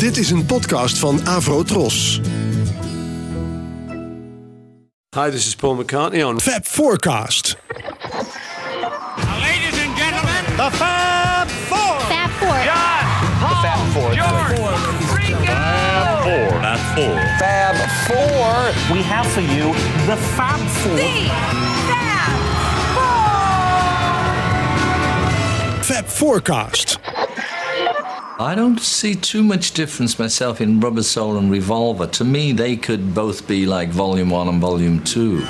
Dit is een podcast van Avro Tros. Hi, this is Paul McCartney on Fab Forecast. Ladies and gentlemen, The Fab Four. Fab Four. John, Paul, George, Ringo. Fab Four. We have for you the Fab Four. Fab Forecast. I don't see too much difference myself in Rubber Soul and Revolver. To me, they could both be like Volume 1 and Volume 2.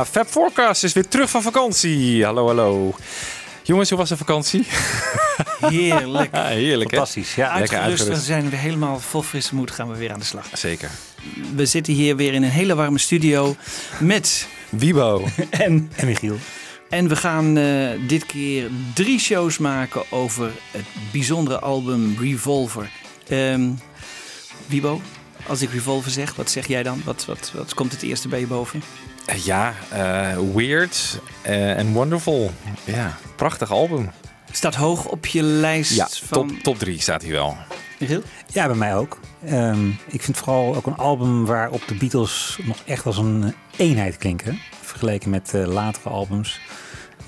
Ja, Fab Forecast is weer terug van vakantie. Hallo, hallo. Jongens, hoe was de vakantie? Heerlijk. Ah, heerlijk, hè? Fantastisch. Ja, Lekker uitgerust. We uitgerust. zijn weer helemaal vol frisse moed. Gaan we weer aan de slag. Zeker. We zitten hier weer in een hele warme studio met Wibo. en En Michiel. en we gaan eh, dit keer drie shows maken over het bijzondere album Revolver. Ehm Wibo, als ik Revolver zeg, wat zeg jij dan? Wat, wat, wat komt het eerste bij je boven? Eh, Ja, eh, weird eh, en wonderful. Ja, prachtig album. Staat hoog op je lijst Ja, van... top, top drie staat hier wel. Michiel? Ja, bij mij ook. Ehm, ik vind vooral ook een album waarop de Beatles nog echt als een eenheid klinken. Vergeleken met eh, latere albums.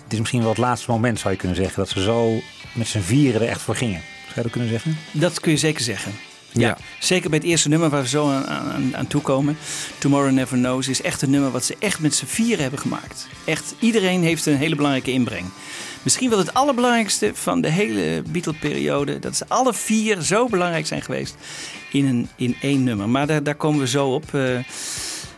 Het is misschien wel het laatste moment, zou je kunnen zeggen, dat ze zo met z'n vieren er echt voor gingen. Zou je dat kunnen zeggen? Dat kun je zeker zeggen. Ja. Zeker bij het eerste nummer waar we zo aan, aan, aan toe komen. Tomorrow Never Knows is echt een nummer wat ze echt met z'n vieren hebben gemaakt. Echt, iedereen heeft een hele belangrijke inbreng. Misschien wel het allerbelangrijkste van de hele Beatle-periode. Dat ze alle vier zo belangrijk zijn geweest in, een, in één nummer. Maar daar, daar komen we zo op. Eh,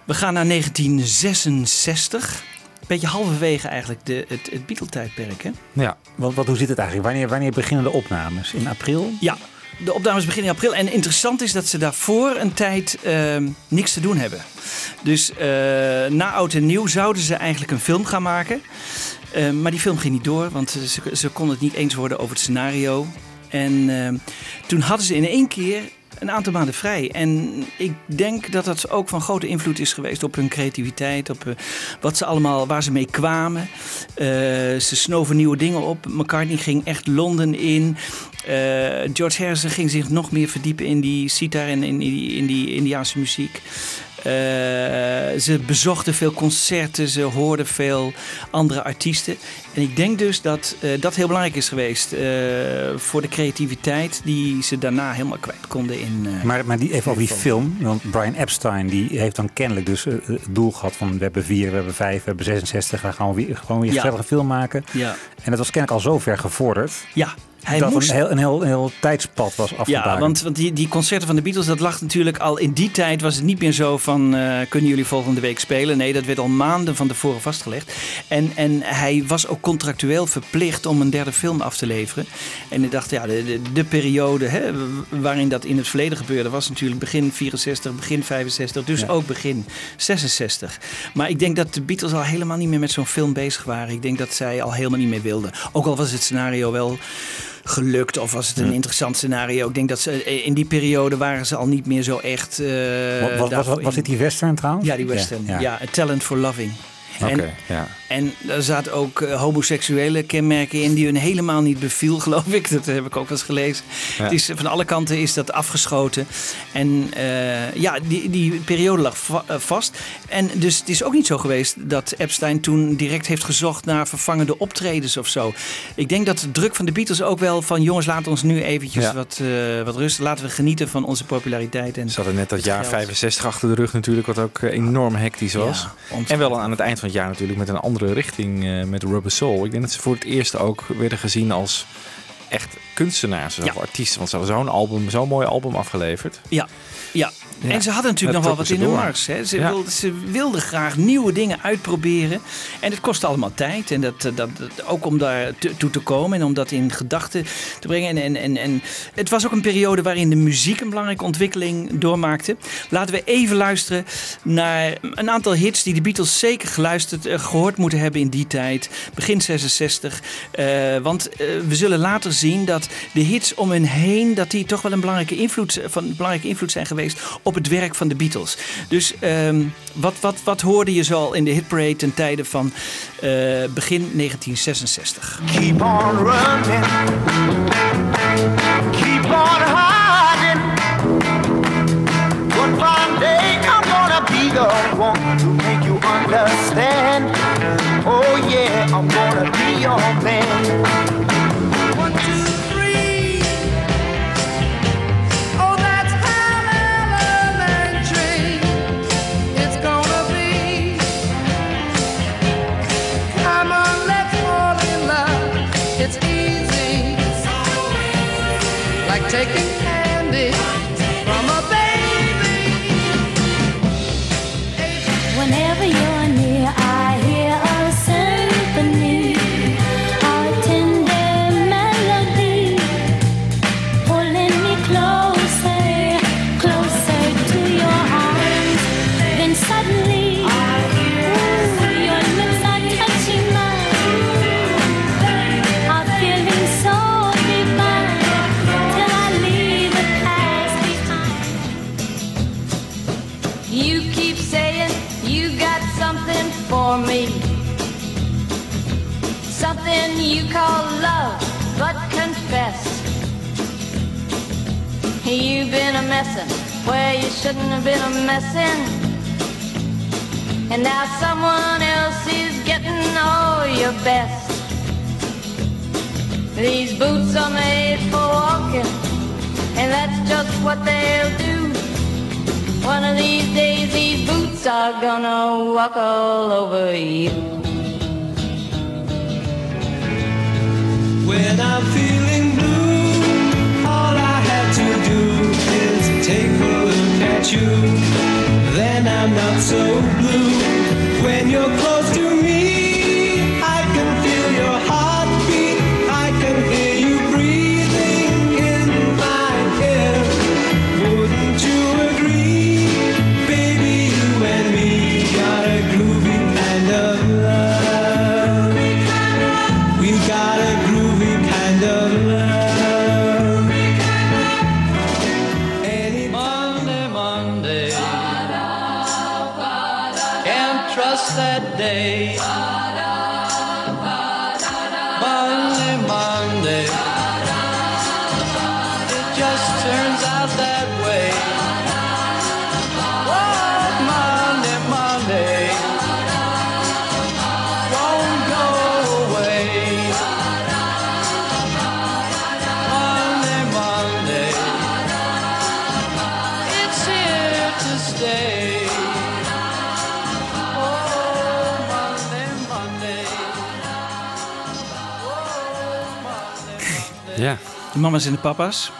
we gaan naar 1966. Beetje halverwege eigenlijk de, het, het Beatle-tijdperk, hè? Ja. Want wat, hoe zit het eigenlijk? Wanneer, wanneer beginnen de opnames? In april? Ja, de opnames beginnen in april. En interessant is dat ze daarvoor een tijd ehm, niks te doen hebben. Dus eh, na Oud en Nieuw zouden ze eigenlijk een film gaan maken. Eh, maar die film ging niet door, want ze, ze konden het niet eens worden over het scenario. En ehm, toen hadden ze in één keer een aantal maanden vrij. En ik denk dat dat ook van grote invloed is geweest op hun creativiteit, op eh, wat ze allemaal, waar ze mee kwamen. Eh, ze snoven nieuwe dingen op. McCartney ging echt Londen in. Eh, George Harrison ging zich nog meer verdiepen in die sitar en in die, in die Indiaanse muziek. Eh, ze bezochten veel concerten, ze hoorden veel andere artiesten. En ik denk dus dat eh, dat heel belangrijk is geweest eh, voor de creativiteit die ze daarna helemaal kwijt konden in. Maar, maar die, even over die film. Want Brian Epstein die heeft dan kennelijk dus het doel gehad van we hebben vier, we hebben vijf, we hebben 66. Dan gaan we weer, gewoon weer een Ja. gezellige film maken. ja, En dat was kennelijk al zo ver gevorderd. ja, hij dat moest. een heel, een, heel, een heel tijdspad was afgebakend. Ja, want, want die, die concerten van de Beatles, dat lag natuurlijk al in die tijd. Was het niet meer zo van, eh, kunnen jullie volgende week spelen? Nee, dat werd al maanden van tevoren vastgelegd. En, en hij was ook contractueel verplicht om een derde film af te leveren. En ik dacht, ja, de, de, de periode hè, waarin dat in het verleden gebeurde... was natuurlijk begin 64, begin 65, dus Ja. ook begin 66. Maar ik denk dat de Beatles al helemaal niet meer met zo'n film bezig waren. Ik denk dat zij al helemaal niet meer wilden. Ook al was het scenario wel gelukt of was het een interessant scenario. Ik denk dat ze eh, in die periode waren ze al niet meer zo echt. eh, Wa- wa- was, was, dit die western trouwens? Ja, die western. Ja, A Talent for Loving. Oké, ja. En er zaten ook eh, homoseksuele kenmerken in die hun helemaal niet beviel, geloof ik. Dat heb ik ook wel eens gelezen. Ja. Het is, van alle kanten is dat afgeschoten. En eh, ja, die, die periode lag va- eh, vast. En dus het is ook niet zo geweest dat Epstein toen direct heeft gezocht naar vervangende optredens of zo. Ik denk dat de druk van de Beatles ook wel van jongens, laat ons nu eventjes Ja. wat, eh, wat rust. Laten we genieten van onze populariteit. En Ze hadden net dat jaar geld. 65 achter de rug natuurlijk, wat ook enorm hectisch was. Ja, en wel aan het eind van het jaar natuurlijk met een andere richting eh, met Rubber Soul. Ik denk dat ze voor het eerst ook werden gezien als echt kunstenaars, of artiesten. Want ze hadden zo'n album, zo'n mooi album afgeleverd. Ja, ja. Ja. En ze hadden natuurlijk Dat nog wel wat in door. mars. Hè. Ze, Ja. wilden, ze wilden graag nieuwe dingen uitproberen. En het kostte allemaal tijd. En dat, dat, dat- ook om daar te- toe te komen en om dat in gedachten te brengen. En, en, en, en het was ook een periode waarin de muziek een belangrijke ontwikkeling doormaakte. Laten we even luisteren naar een aantal hits die de Beatles zeker geluisterd, eh, gehoord moeten hebben in die tijd. Begin 66. Eh, want eh, we zullen later zien dat de hits om hen heen, dat die toch wel een belangrijke invloed, van, belangrijke invloed zijn geweest op het werk van de Beatles. Dus ehm, wat, wat, wat hoorde je zo al in de hitparade ten tijde van eh, begin 1966? Keep on running. Keep on hiding. One fine day I'm gonna be the one to make you understand. Oh yeah, I'm gonna be your man. You've been a messin' where you shouldn't have been a messin'. And now someone else is getting all your best. These boots are made for walking, and that's just what they'll do. One of these days, these boots are gonna walk all over you. When I'm feeling blue, you. Then I'm not so blue. When you're close De mama's en de papa's.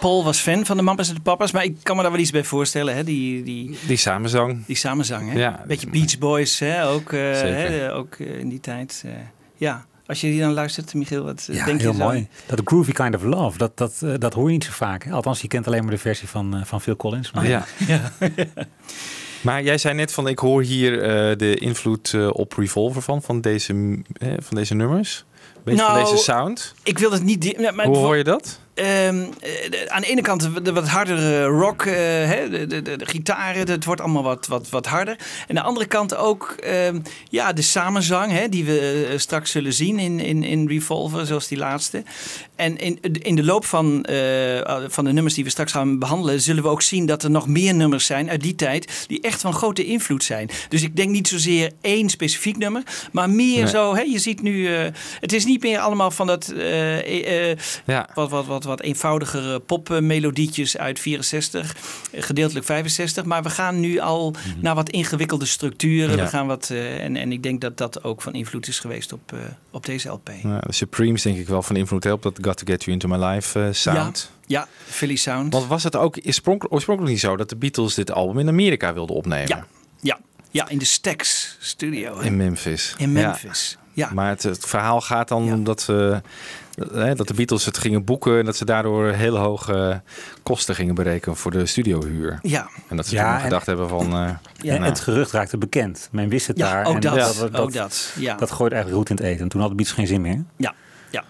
Paul was fan van de mama's en de papa's, maar ik kan me daar wel iets bij voorstellen. Hè? Die, die, Die samenzang. die samenzang. Hè? Ja. Beetje Beach Boys, hè? ook, eh, Zeker. hè? ook eh, in die tijd. eh, ja, als je die dan luistert, Michiel, wat Ja, denk heel je zo? mooi. Dat groovy kind of love, dat, dat, dat hoor je niet zo vaak. Hè? Althans, je kent alleen maar de versie van, van Phil Collins. Maar Ja. Maar jij zei net van ik hoor hier eh, de invloed op Revolver van, van deze, eh, van deze nummers. Beetje Nou, van deze sound. Ik wil het niet... maar Hoe hoor je dat? Ehm, eh, aan de ene kant de, de wat hardere rock, eh, hè, de, de, de, de gitaren, het wordt allemaal wat, wat, wat harder. En aan de andere kant ook ehm, ja, de samenzang, hè, die we eh, straks zullen zien in, in, in Revolver, zoals die laatste. En in, in de loop van, van de nummers die we straks gaan behandelen, zullen we ook zien dat er nog meer nummers zijn uit die tijd die echt van grote invloed zijn. Dus ik denk niet zozeer één specifiek nummer, maar meer Nee. zo. Hè, je ziet nu, het is niet meer allemaal van dat Ja. wat, wat, wat, wat eenvoudigere popmelodietjes uit 64, eh, gedeeltelijk 65. Maar we gaan nu al naar wat ingewikkelde structuren. Ja. We gaan wat, eh, en, en ik denk dat dat ook van invloed is geweest op, eh, op deze LP. Ja, de Supremes denk ik wel van invloed op dat Got To Get You Into My Life sound. Ja, Philly Sound. Want was het ook oorspronkelijk, oorspronkelijk niet zo dat de Beatles dit album in Amerika wilden opnemen? Ja, ja, ja, in de Stax Studio hè. In Memphis. in Ja. Memphis. Ja. Maar het, het verhaal gaat dan Ja. dat, ze, dat de Beatles het gingen boeken en dat ze daardoor hele hoge kosten gingen berekenen voor de studiohuur. Ja, En dat ze Ja, toen en- gedacht hebben van... eh, Ja, En nou, het gerucht raakte bekend. Men wist het ja daar. ook en dat. dat, ook dat. Ja. dat gooit eigenlijk roet in het eten. En toen hadden Beats geen zin meer. ja, ja.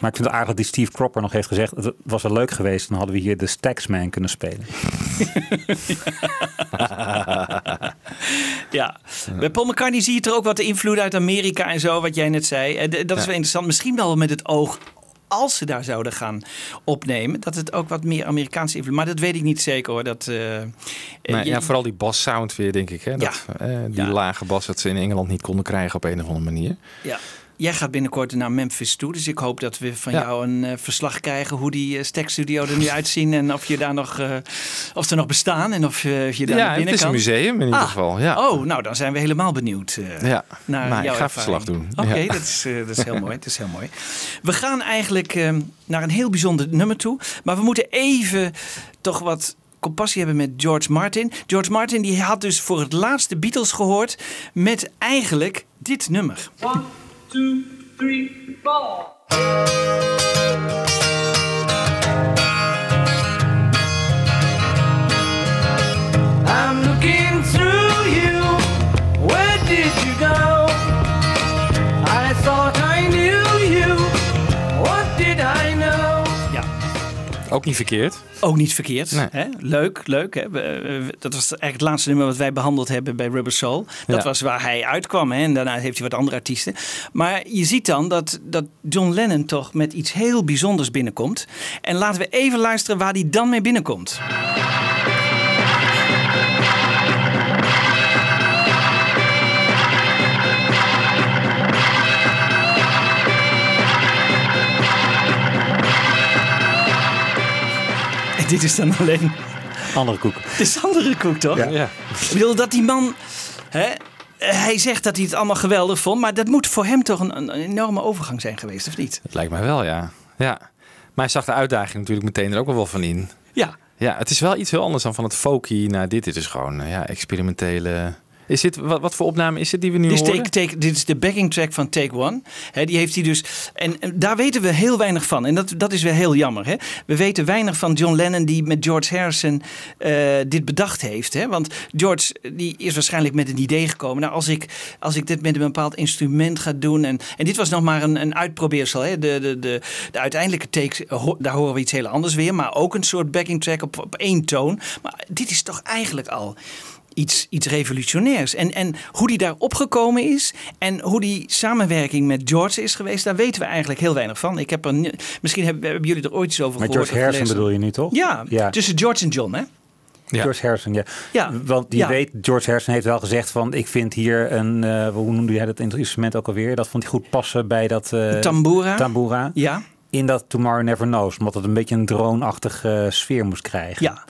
Maar ik vind het aardig dat die Steve Cropper nog heeft gezegd... het was wel leuk geweest, dan hadden we hier de Staxman kunnen spelen. Ja, bij Paul McCartney zie je er ook wat de invloed uit Amerika en zo, wat jij net zei. Eh, Dat is wel interessant. Misschien wel met het oog, als ze daar zouden gaan opnemen, dat het ook wat meer Amerikaanse invloed. Maar dat weet ik niet zeker hoor. Dat, eh, eh, je- ja, vooral die bas sound weer, denk ik. Hè? Dat, eh, die Ja. lage bas dat ze in Engeland niet konden krijgen op een of andere manier. ja. Jij gaat binnenkort naar Memphis toe, dus ik hoop dat we van Ja. jou een eh, verslag krijgen hoe die uh, Studio er nu uitzien en of je daar nog, eh, of ze nog bestaan en of, je- of je daar ja, naar het binnen is een kan. museum in ieder Ah, geval. Ja. Oh, nou dan zijn we helemaal benieuwd. eh, ja. naar Nou, ik jouw ga ervaring. verslag doen. Oké, Ja. dat, is, eh, dat is heel mooi. Dat is heel mooi. We gaan eigenlijk eh, naar een heel bijzonder nummer toe. Maar we moeten even toch wat compassie hebben met George Martin. George Martin die had dus voor het laatst de Beatles gehoord met eigenlijk dit nummer. One, two, three, four. I'm looking through Ook niet verkeerd. ook niet verkeerd. Nee. Hè? Leuk, leuk. Hè? Dat was eigenlijk het laatste nummer wat wij behandeld hebben bij Rubber Soul. Dat Ja. was waar hij uitkwam. Hè? En daarna heeft hij wat andere artiesten. Maar je ziet dan dat, dat John Lennon toch met iets heel bijzonders binnenkomt. En laten we even luisteren waar hij dan mee binnenkomt. dit is dan alleen Andere koek. de andere koek, toch? Ja. Ja. Ik bedoel, dat die man... Hè, hij zegt dat hij het allemaal geweldig vond. Maar dat moet voor hem toch een, een enorme overgang zijn geweest, of niet? Het lijkt mij wel, ja. ja. Maar hij zag de uitdaging natuurlijk meteen er ook wel van in. Ja. Ja, het is wel iets heel anders dan van het folky naar dit. Dit is gewoon eh, ja, experimentele... Is dit, wat, wat voor opname is dit die we nu Dit horen? take, take, dit is de backing track van Take One. Die heeft hij dus. En, en daar weten we heel weinig van. En dat, dat is weer heel jammer. We weten weinig van John Lennon die met George Harrison eh, dit bedacht heeft. Want George die is waarschijnlijk met een idee gekomen. Nou, als ik, als ik dit met een bepaald instrument ga doen. En, en dit was nog maar een, een uitprobeersel. De, de, de, de uiteindelijke take, ho- daar horen we iets heel anders weer. Maar ook een soort backing track op, op één toon. Maar dit is toch eigenlijk al iets, iets revolutionairs. En, en hoe die daar opgekomen is en hoe die samenwerking met George is geweest, daar weten we eigenlijk heel weinig van. Ik heb er, misschien hebben, hebben jullie er ooit iets over Met gehoord. George of Harrison bedoel je nu toch? Ja, ja. tussen George en John, hè? Ja. George Harrison, ja. Ja, Want je ja. weet, George Harrison heeft wel gezegd van... ik vind hier een, eh, hoe noemde jij dat instrument ook alweer? Dat vond hij goed passen bij dat... eh, Tambura. Tambura. Ja, In dat Tomorrow Never Knows. Omdat het een beetje een droneachtige sfeer moest krijgen. ja.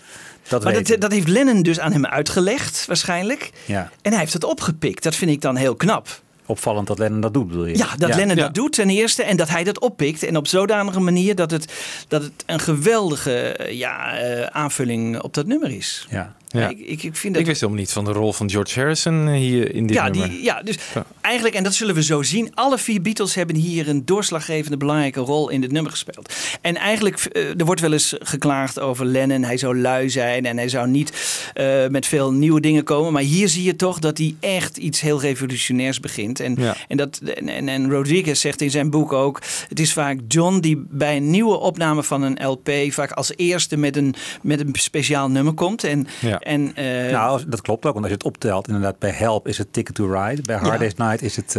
Dat Maar dat, dat heeft Lennon dus aan hem uitgelegd, waarschijnlijk. Ja. En hij heeft het opgepikt. Dat vind ik dan heel knap. Opvallend dat Lennon dat doet, bedoel je? Ja, dat Lennon Ja. dat doet ten eerste. En dat hij dat oppikt. En op zodanige manier dat het, dat het een geweldige eh, ja, eh, aanvulling op dat nummer is. Ja. Ja. Ik, ik, ik vind dat Ik wist helemaal niet van de rol van George Harrison hier in dit ja, nummer. die, ja, dus Ja. eigenlijk, en dat zullen we zo zien, alle vier Beatles hebben hier een doorslaggevende belangrijke rol in dit nummer gespeeld. En eigenlijk, eh, er wordt wel eens geklaagd over Lennon, hij zou lui zijn en hij zou niet eh, met veel nieuwe dingen komen. Maar hier zie je toch dat hij echt iets heel revolutionairs begint. En, Ja. en, dat, en, en, en Rodriguez zegt in zijn boek ook, het is vaak John die bij een nieuwe opname van een LP vaak als eerste met een, met een speciaal nummer komt. En, Ja. En, eh, Nou, dat klopt ook. Want als je het optelt, inderdaad, bij Help is het Ticket to Ride. Bij Hard Ja. Day's Night is het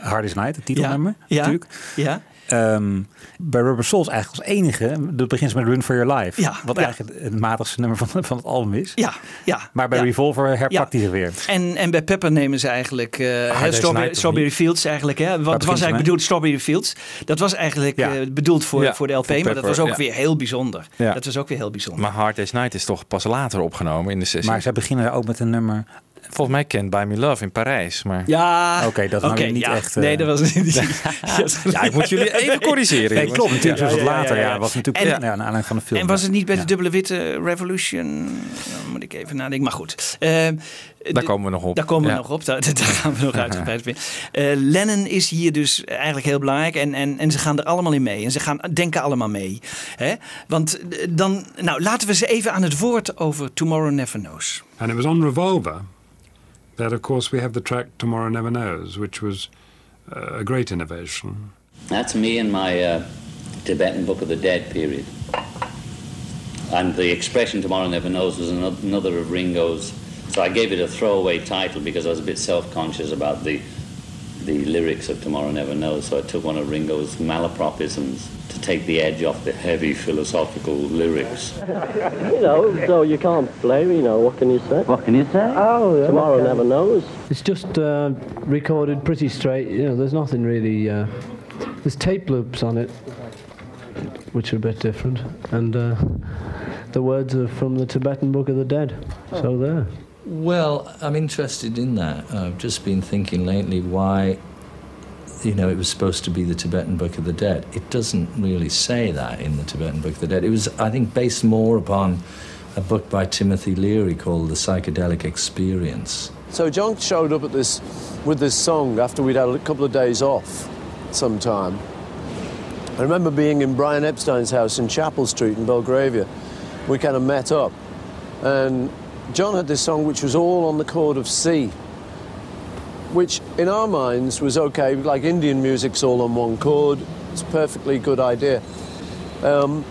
Hard Day's Night, het titelnummer. Ja. Natuurlijk. ja. Ehm, bij Rubber Souls eigenlijk als enige, dat begint met Run for Your Life. Ja, Wat ja. eigenlijk het matigste nummer van, van het album is. Ja, ja. Maar bij ja. Revolver herpakt hij zich weer. En, en bij Pepper nemen ze eigenlijk eh, Strawberry? Fields eigenlijk. Hè? Wat was eigenlijk mee? bedoeld Strawberry Fields? Dat was eigenlijk Ja. eh, bedoeld voor, Ja, voor de LP, voor maar dat was ook ja. weer heel bijzonder. Ja. Dat was ook weer heel bijzonder. Maar Hard Day's Night is toch pas later opgenomen in de sessie. Maar zij beginnen ook met een nummer. Volgens mij kent By Me Love in Parijs. Maar... ja, Oké, dat nou oké, niet ja. echt, eh, Nee, dat was niet. Ja, ik moet jullie even corrigeren. Nee, klopt. Natuurlijk Ja, was het later. ja, Ja, ja. was natuurlijk En- ja, naar aanleiding van de film. En was het niet bij Ja. de dubbele witte Revolution? Dan moet ik even nadenken. Maar goed. Eh, Daar komen we nog op. Daar komen we Ja. nog op, daar, daar gaan we nog uitgebreid mee. Eh, Lennon is hier dus eigenlijk heel belangrijk en, en, en ze gaan er allemaal in mee. En ze gaan denken allemaal mee. Hè? Want eh, dan, nou laten we ze even aan het woord over Tomorrow Never Knows. And it was on Revolver that, of course, we have the track Tomorrow Never Knows, which was uh, a great innovation. That's me in my uh, Tibetan Book of the Dead period. And the expression Tomorrow Never Knows was another of Ringo's. So I gave it a throwaway title because I was a bit self conscious about the, the lyrics of Tomorrow Never Knows. So I took one of Ringo's malapropisms take the edge off the heavy philosophical lyrics. You know, so you can't blame, you know, what can you say? What can you say? Oh, Tomorrow never knows. It's just uh, recorded pretty straight. You know, there's nothing really. Uh, there's tape loops on it, which are a bit different, and uh, the words are from the Tibetan Book of the Dead. So there. Well, I'm interested in that. I've just been thinking lately why, you know, it was supposed to be the Tibetan Book of the Dead. It doesn't really say that in the Tibetan Book of the Dead. It was, I think, based more upon a book by Timothy Leary called The Psychedelic Experience. So John showed up at this with this song after we'd had a couple of days off sometime. I remember being in Brian Epstein's house in Chapel Street in Belgravia. We kind of met up. And John had this song which was all on the chord of C, which in our minds was okay, like Indian music's all on one chord. It's a perfectly good idea. Um,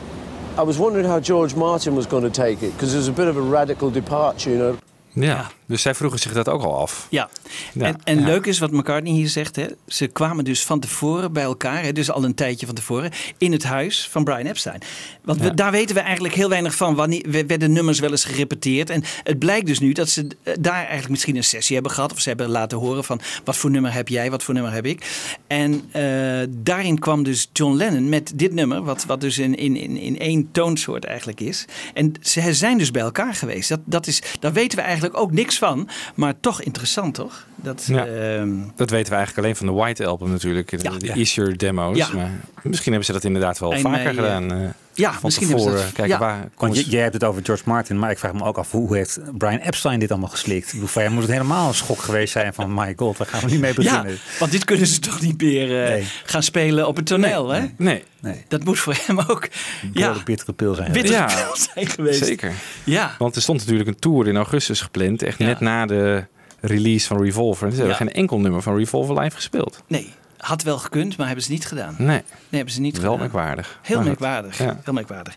I was wondering how George Martin was going to take it because it was a bit of a radical departure, you know. Ja, dus zij vroegen zich dat ook al af. Ja, Ja, en, en ja. leuk is wat McCartney hier zegt. Hè? Ze kwamen dus van tevoren bij elkaar, hè? dus al een tijdje van tevoren, in het huis van Brian Epstein. Want we, Ja. daar weten we eigenlijk heel weinig van. Wanneer we- werden nummers wel eens gerepeteerd. En het blijkt dus nu dat ze eh, daar eigenlijk misschien een sessie hebben gehad. Of ze hebben laten horen van wat voor nummer heb jij, wat voor nummer heb ik. En eh, daarin kwam dus John Lennon met dit nummer, wat, wat dus in, in, in, in één toonsoort eigenlijk is. En ze zijn dus bij elkaar geweest. Dat, dat is, daar weten we eigenlijk ook niks van. Maar toch interessant, toch? Dat, Ja. ehm, Dat weten we eigenlijk alleen van de White Album natuurlijk. De, Ja. de Ja. Demo's. Maar misschien hebben ze dat inderdaad wel vaker mei, eh, gedaan. Ja, van misschien tevoren. dat- Kijken ja. waar Want je- jij hebt het over George Martin, maar ik vraag me ook af hoe heeft Brian Epstein dit allemaal geslikt? Ik bedoel, voor hem moet het helemaal een schok geweest zijn van my god, waar gaan we nu mee ja, beginnen? want dit kunnen ze toch niet meer eh, Nee. gaan spelen op het toneel, hè? Nee, Nee, Dat moet voor hem ook ja, behoorlijk bittere pil zijn. bitter Ja. pil zijn geweest. zeker. Ja, Want er stond natuurlijk een tour in augustus gepland. Echt Ja. net na de release van Revolver. En ze hebben Ja. geen enkel nummer van Revolver live gespeeld. nee. Had wel gekund, maar hebben ze niet gedaan. Nee, Nee, hebben ze niet wel gedaan. merkwaardig. Heel merkwaardig. Ja. Heel merkwaardig.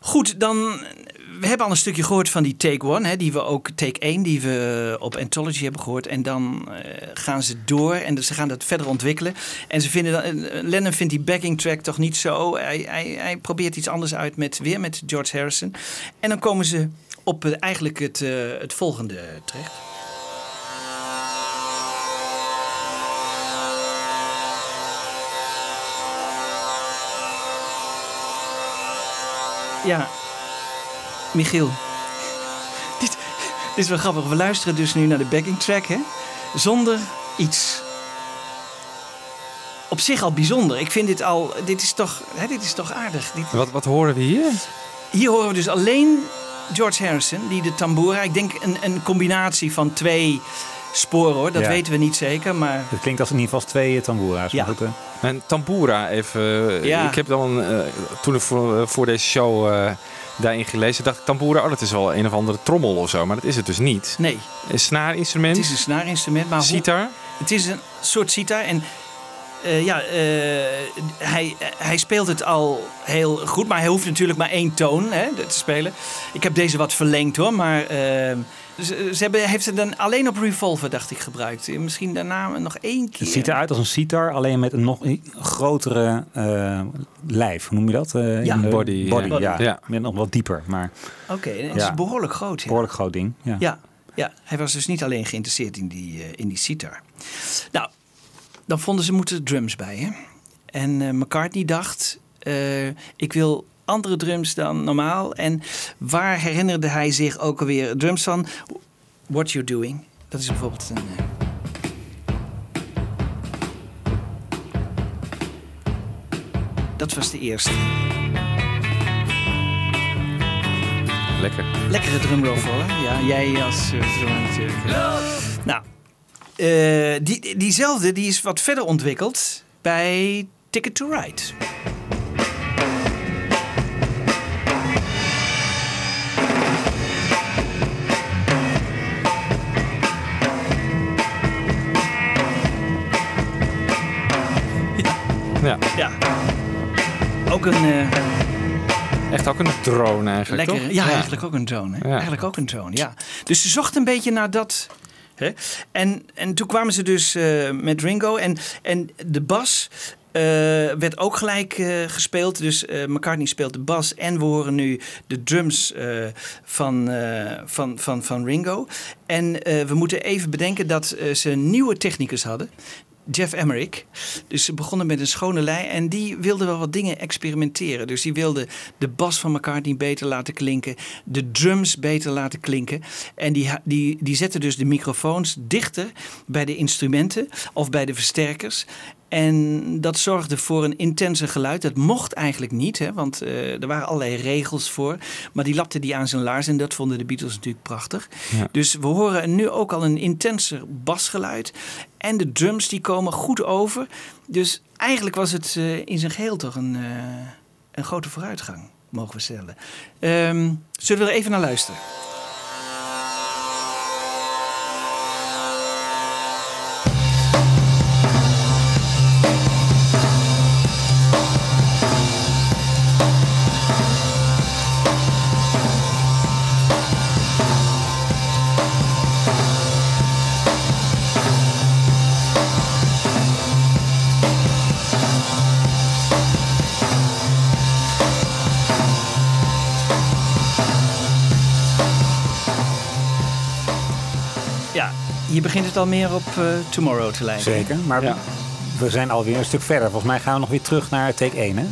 Goed, dan we hebben al een stukje gehoord van die Take One, hè, die we ook Take 1, die we op Anthology hebben gehoord. En dan eh, gaan ze door en ze gaan dat verder ontwikkelen. En ze vinden dan, eh, Lennon vindt die backing track toch niet zo. Hij, hij, hij probeert iets anders uit met weer met George Harrison. En dan komen ze op eh, eigenlijk het, eh, het volgende terecht. Ja, Michiel. Dit, dit is wel grappig. We luisteren dus nu naar de backing track, hè? Zonder iets. Op zich al bijzonder. Ik vind dit al. Dit is toch, hè, dit is toch aardig. Dit, Wat, wat horen we hier? hier horen we dus alleen George Harrison, die de tambura. Ik denk een, een combinatie van twee sporen hoor. Dat Ja. weten we niet zeker. Maar Het klinkt als in ieder geval twee eh, tambura's. Ja. Goed, eh, En tambura even. Ja. Ik heb dan eh, toen ik voor, voor deze show eh, daarin gelezen, dacht ik tambura, oh dat is wel een of andere trommel of zo, maar dat is het dus niet. nee, Een snaarinstrument. het is een snaarinstrument. Maar hoe- sitar. Het is een soort sitar. En eh, ja, eh, hij, hij speelt het al heel goed. Maar hij hoeft natuurlijk maar één toon hè, te spelen. Ik heb deze wat verlengd hoor. Maar eh, ze, ze hebben, heeft het dan alleen op Revolver, dacht ik, gebruikt. Misschien daarna nog één keer. Het ziet eruit als een sitar, alleen met een nog grotere eh, lijf. Hoe noem je dat? Eh, Ja. in de- Body, body ja. ja. Ja. Met nog wat dieper, maar Oké, en het Ja. is behoorlijk groot. Ja. behoorlijk groot ding. Ja. Ja, ja, hij was dus niet alleen geïnteresseerd in die, eh, in die sitar. Nou, dan vonden ze moeten drums bij. Hè? En eh, McCartney dacht, eh, ik wil andere drums dan normaal. En waar herinnerde hij zich ook alweer drums van? What You're Doing. Dat is bijvoorbeeld een... eh, Dat was de eerste. Lekker. Lekkere drumroll voor, hè? Ja, jij als uh, drummer natuurlijk. Nou, eh, die, diezelfde die is wat verder ontwikkeld bij Ticket to Ride. Ja. Ja. Ook een eh, Echt ook een drone eigenlijk, toch? Ja, eigenlijk ook een drone. Hè? Ja. Eigenlijk ook een drone, ja. Dus ze zochten een beetje naar dat... En, en toen kwamen ze dus eh, met Ringo. En, en de bas eh, werd ook gelijk eh, gespeeld. Dus McCartney speelt de bas. En we horen nu de drums van, van, van, van Ringo. En we moeten even bedenken dat ze een nieuwe technicus hadden. Jeff Emmerich. Dus ze begonnen met een schone lei en die wilde wel wat dingen experimenteren. Dus die wilde de bas van McCartney beter laten klinken, de drums beter laten klinken. En die, die, die zetten dus de microfoons dichter bij de instrumenten of bij de versterkers. En dat zorgde voor een intenser geluid. Dat mocht eigenlijk niet, hè, want eh, er waren allerlei regels voor. Maar die lapte die aan zijn laars en dat vonden de Beatles natuurlijk prachtig. Ja. Dus we horen nu ook al een intenser basgeluid. En de drums die komen goed over. Dus eigenlijk was het eh, in zijn geheel toch een, eh, een grote vooruitgang, mogen we stellen. Ehm, zullen we er even naar luisteren? Hier begint het al meer op eh, Tomorrow te lijken. Zeker, maar Ja. we zijn alweer een stuk verder. Volgens mij gaan we nog weer terug naar take 1, hè?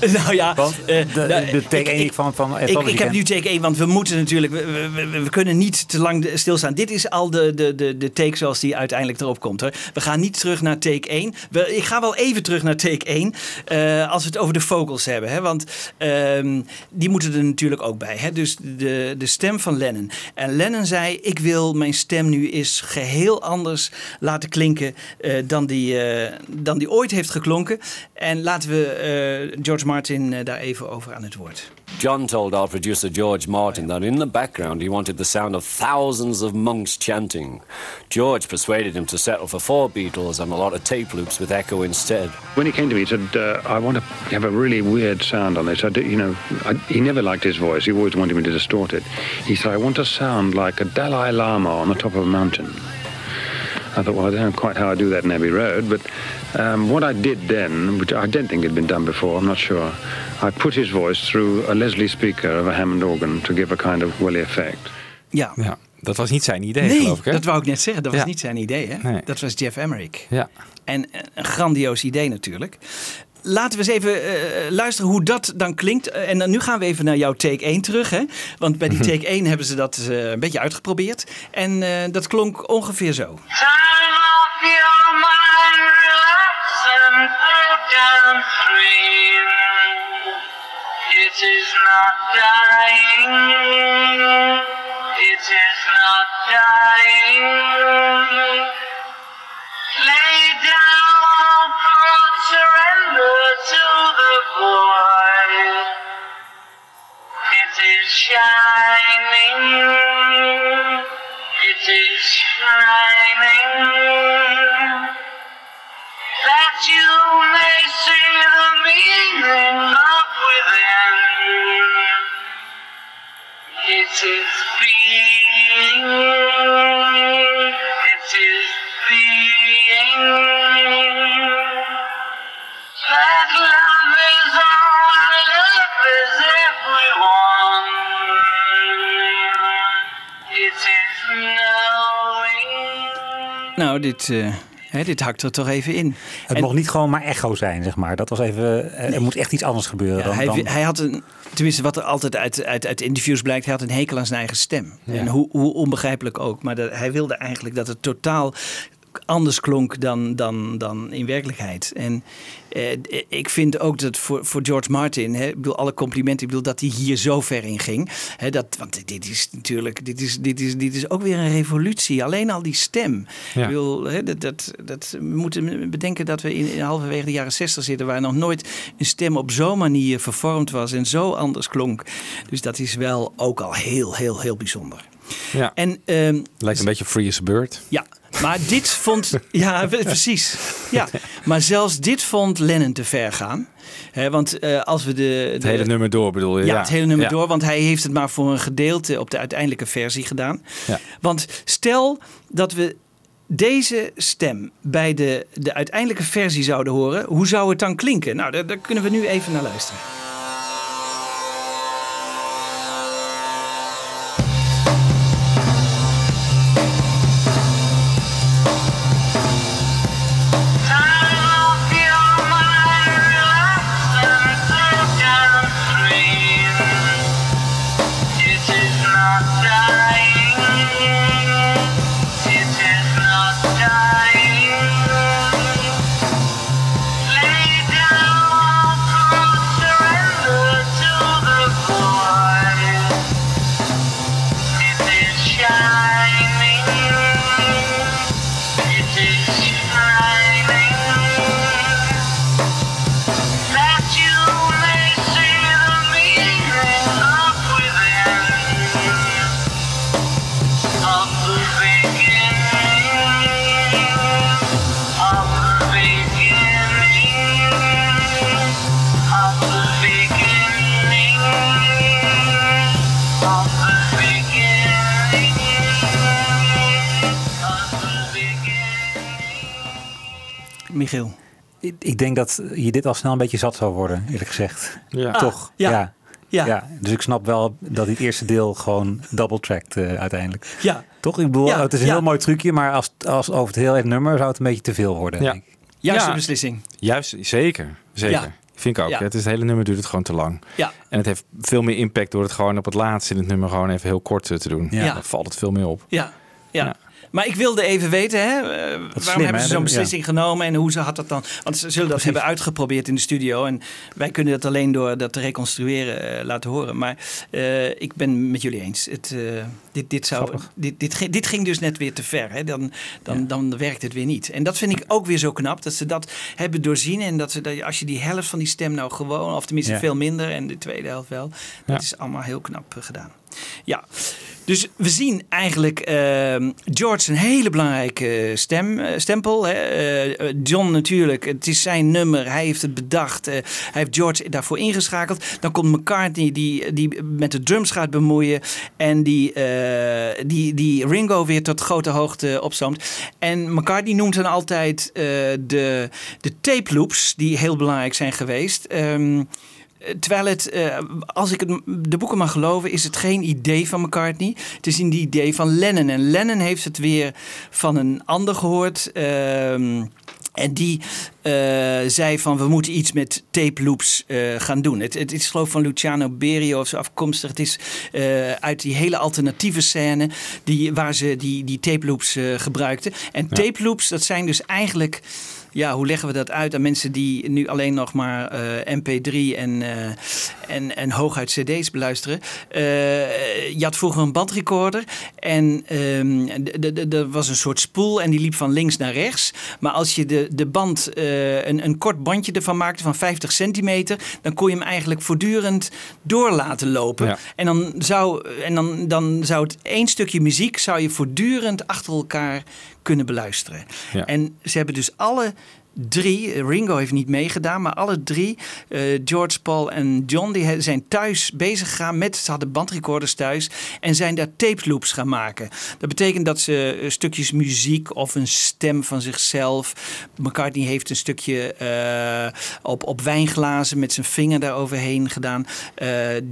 Nou ja, Want eh, de, nou, de take ik- 1 ik- van, van Ik, ik heb nu take 1, want we moeten natuurlijk. We, we, kunnen niet te lang stilstaan. Dit is al de, de, de, de take zoals die uiteindelijk erop komt. Hoor. We gaan niet terug naar take 1. We, ik ga wel even terug naar take 1. eh, als we het over de vocals hebben. Hè? Want ehm, die moeten er natuurlijk ook bij. Hè? Dus de, de stem van Lennon. En Lennon zei: Ik wil mijn stem nu eens geheel anders laten klinken. eh, dan, die, eh, dan die ooit heeft geklonken. En laten we eh, George Martin eh, daar even over aan het woord. John told our producer George Martin that in the background he wanted the sound of thousands of monks chanting. George persuaded him to settle for four Beatles and a lot of tape loops with echo instead. When he came to me, he said, uh, "I want to have a really weird sound on this." I do, you know, I, he never liked his voice. He always wanted me to distort it. He said, "I want to sound like a Dalai Lama on the top of a mountain." I thought, well, I don't know quite how I do that in Abbey Road, but um, what I did then, which I don't think had been done before, I'm not sure, I put his voice through a Leslie speaker of a Hammond organ to give a kind of welly effect. Ja. ja. Dat was niet zijn idee, nee, geloof ik. Hè? dat wou ik net zeggen. Dat was niet zijn idee. Hè? Nee. Dat was Jeff Emmerich. Ja. En eh, een grandioos idee natuurlijk. Laten we eens even eh, luisteren hoe dat dan klinkt. Eh, En dan, nu gaan we even naar jouw take 1 terug. Hè? Want bij die take 1 hebben ze dat eh, een beetje uitgeprobeerd. En eh, dat klonk ongeveer zo. Float downstream. It is not dying. It is not dying. Lay down, thought, surrender to the void. It is shining. It is shining. You may see the meaning of within. It is being. It is being. That love is all, love is everyone. It is knowing. Eh, hè, dit hakt er toch even in. Het En- mocht niet gewoon maar echo zijn, zeg maar. Dat was even, eh, er moet echt iets anders gebeuren. Ja, dan, hij, dan, hij had een, tenminste wat er altijd uit, uit, uit interviews blijkt, hij had een hekel aan zijn eigen stem. Ja. En hoe, hoe onbegrijpelijk ook. Maar dat, hij wilde eigenlijk dat het totaal anders klonk dan, dan, dan in werkelijkheid. En eh, ik vind ook dat voor, voor George Martin, hè, ik bedoel, alle complimenten, ik bedoel dat hij hier zo ver in ging. Hè, dat, want dit is natuurlijk, dit is, dit, is, dit is ook weer een revolutie. Alleen al die stem. Ja. Ik bedoel, hè, dat, dat, dat, we moeten bedenken dat we in, in halverwege de jaren 60 zitten, waar nog nooit een stem op zo'n manier vervormd was en zo anders klonk. Dus dat is wel ook al heel, heel, heel bijzonder. Ja. En ehm, Lijkt een beetje Free as a Bird. ja, maar dit vond. Ja, precies. Ja, maar zelfs dit vond Lennon te ver gaan. Hè, want eh, als we de. Het hele nummer door bedoel je? ja, het hele nummer Ja. door, want hij heeft het maar voor een gedeelte op de uiteindelijke versie gedaan. Ja. Want stel dat we deze stem bij de, de uiteindelijke versie zouden horen, hoe zou het dan klinken? Nou, daar, daar kunnen we nu even naar luisteren. Denk dat je dit al snel een beetje zat zou worden, eerlijk gezegd. Ja. Toch? Ah, ja. Ja. Ja. Ja. Dus ik snap wel dat dit eerste deel gewoon double-tracked eh, uiteindelijk. Ja. Toch? Ik bedoel, Ja, het is een ja. heel mooi trucje, maar als, als over het heel het nummer zou het een beetje te veel worden. Ja. denk ik. Juiste Ja. beslissing. Juist, zeker. Zeker. Ja. Vind ik ook. Ja. Het, is, het hele nummer duurt het gewoon te lang. Ja. En het heeft veel meer impact door het gewoon op het laatste in het nummer gewoon even heel kort te doen. Ja. Dan valt het veel meer op. Ja, ja. Maar ik wilde even weten, hè, eh, waarom slim, hebben ze zo'n Ja. beslissing genomen en hoe ze had dat dan? Want ze zullen dat hebben uitgeprobeerd in de studio en wij kunnen dat alleen door dat te reconstrueren eh, laten horen. Maar eh, ik ben met jullie eens. Het, dit, dit, zou, dit, dit, ging- dit ging dus net weer te ver. Hè? Dan, dan, dan werkt het weer niet. En dat vind ik ook weer zo knap dat ze dat hebben doorzien en dat ze dat, als je die helft van die stem nou gewoon, of tenminste Ja. veel minder en de tweede helft wel, dat is allemaal heel knap gedaan. Ja, dus we zien eigenlijk ehm, George een hele belangrijke stem, eh, stempel. Hè. Eh, eh, John natuurlijk, het is zijn nummer, hij heeft het bedacht. eh, hij heeft George daarvoor ingeschakeld. Dan komt McCartney die, die met de drums gaat bemoeien. En die, eh, die, die Ringo weer tot grote hoogte opzoomt. En McCartney noemt dan altijd eh, de, de tape loops die heel belangrijk zijn geweest. Ehm, Terwijl het, eh, als ik het, de boeken mag geloven, is het geen idee van McCartney. Het is een idee van Lennon. En Lennon heeft het weer van een ander gehoord. ehm, en die eh, zei van we moeten iets met tape loops eh, gaan doen. Het, het is geloof van Luciano Berio of zo afkomstig. Het is uit die hele alternatieve scène die, waar ze die, die tape loops gebruikten. En Ja. tape loops, dat zijn dus eigenlijk ja, hoe leggen we dat uit aan mensen die nu alleen nog maar eh, MP3 en, eh, en, en hooguit CD's beluisteren? Eh, je had vroeger een bandrecorder en ehm, er was een soort spoel en die liep van links naar rechts. Maar als je de, de band, een, een kort bandje ervan maakte van 50 centimeter, dan kon je hem eigenlijk voortdurend door laten lopen. Ja. En, dan zou, en dan, dan zou het één stukje muziek zou je voortdurend achter elkaar kunnen beluisteren. Ja. En ze hebben dus alle drie, Ringo heeft niet meegedaan, maar alle drie, eh, George, Paul en John, die zijn thuis bezig gegaan met, ze hadden bandrecorders thuis en zijn daar tape loops gaan maken. Dat betekent dat ze eh, stukjes muziek of een stem van zichzelf, McCartney heeft een stukje eh, op, op wijnglazen met zijn vinger daar overheen gedaan.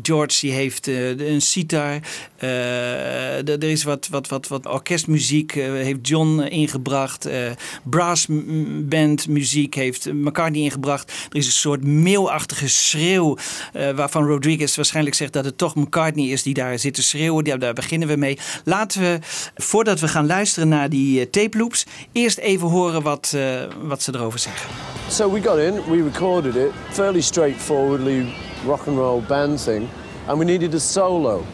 George die heeft een sitar. Er is wat, wat, wat, wat orkestmuziek heeft John ingebracht. Eh brassband muziek heeft McCartney ingebracht. Er is een soort meelachtige schreeuw eh, waarvan Rodriguez waarschijnlijk zegt dat het toch McCartney is die daar zit te schreeuwen. Daar, daar beginnen we mee. Laten we, voordat we gaan luisteren naar die eh, tape loops, eerst even horen wat, eh, wat ze erover zeggen. So we got in, we recorded it, fairly straightforwardly rock and roll band thing, and we needed a solo.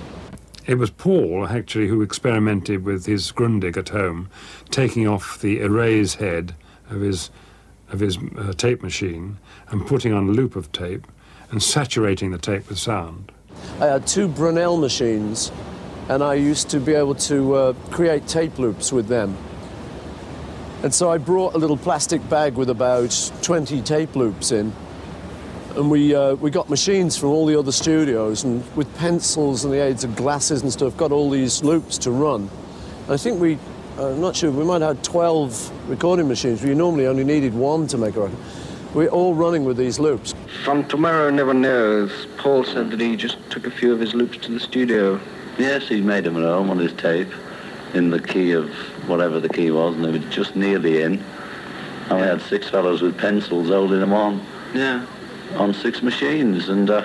It was Paul, actually, who experimented with his Grundig at home, taking off the erase head of his, of his uh, tape machine and putting on a loop of tape and saturating the tape with sound. I had two Brunel machines, and I used to be able to uh, create tape loops with them. And so I brought a little plastic bag with about 20 tape loops in. And we, uh, we got machines from all the other studios, and with pencils and the aids of glasses and stuff, got all these loops to run. And I think we, I'm not sure, we might have had 12 recording machines. We normally only needed one to make a record. We're all running with these loops. From Tomorrow Never Knows, Paul said that he just took a few of his loops to the studio. Yes, he made them at home on his tape in the key of whatever the key was, and they were just nearly in. And we had six fellows with pencils holding them on Yeah. on six machines, and uh,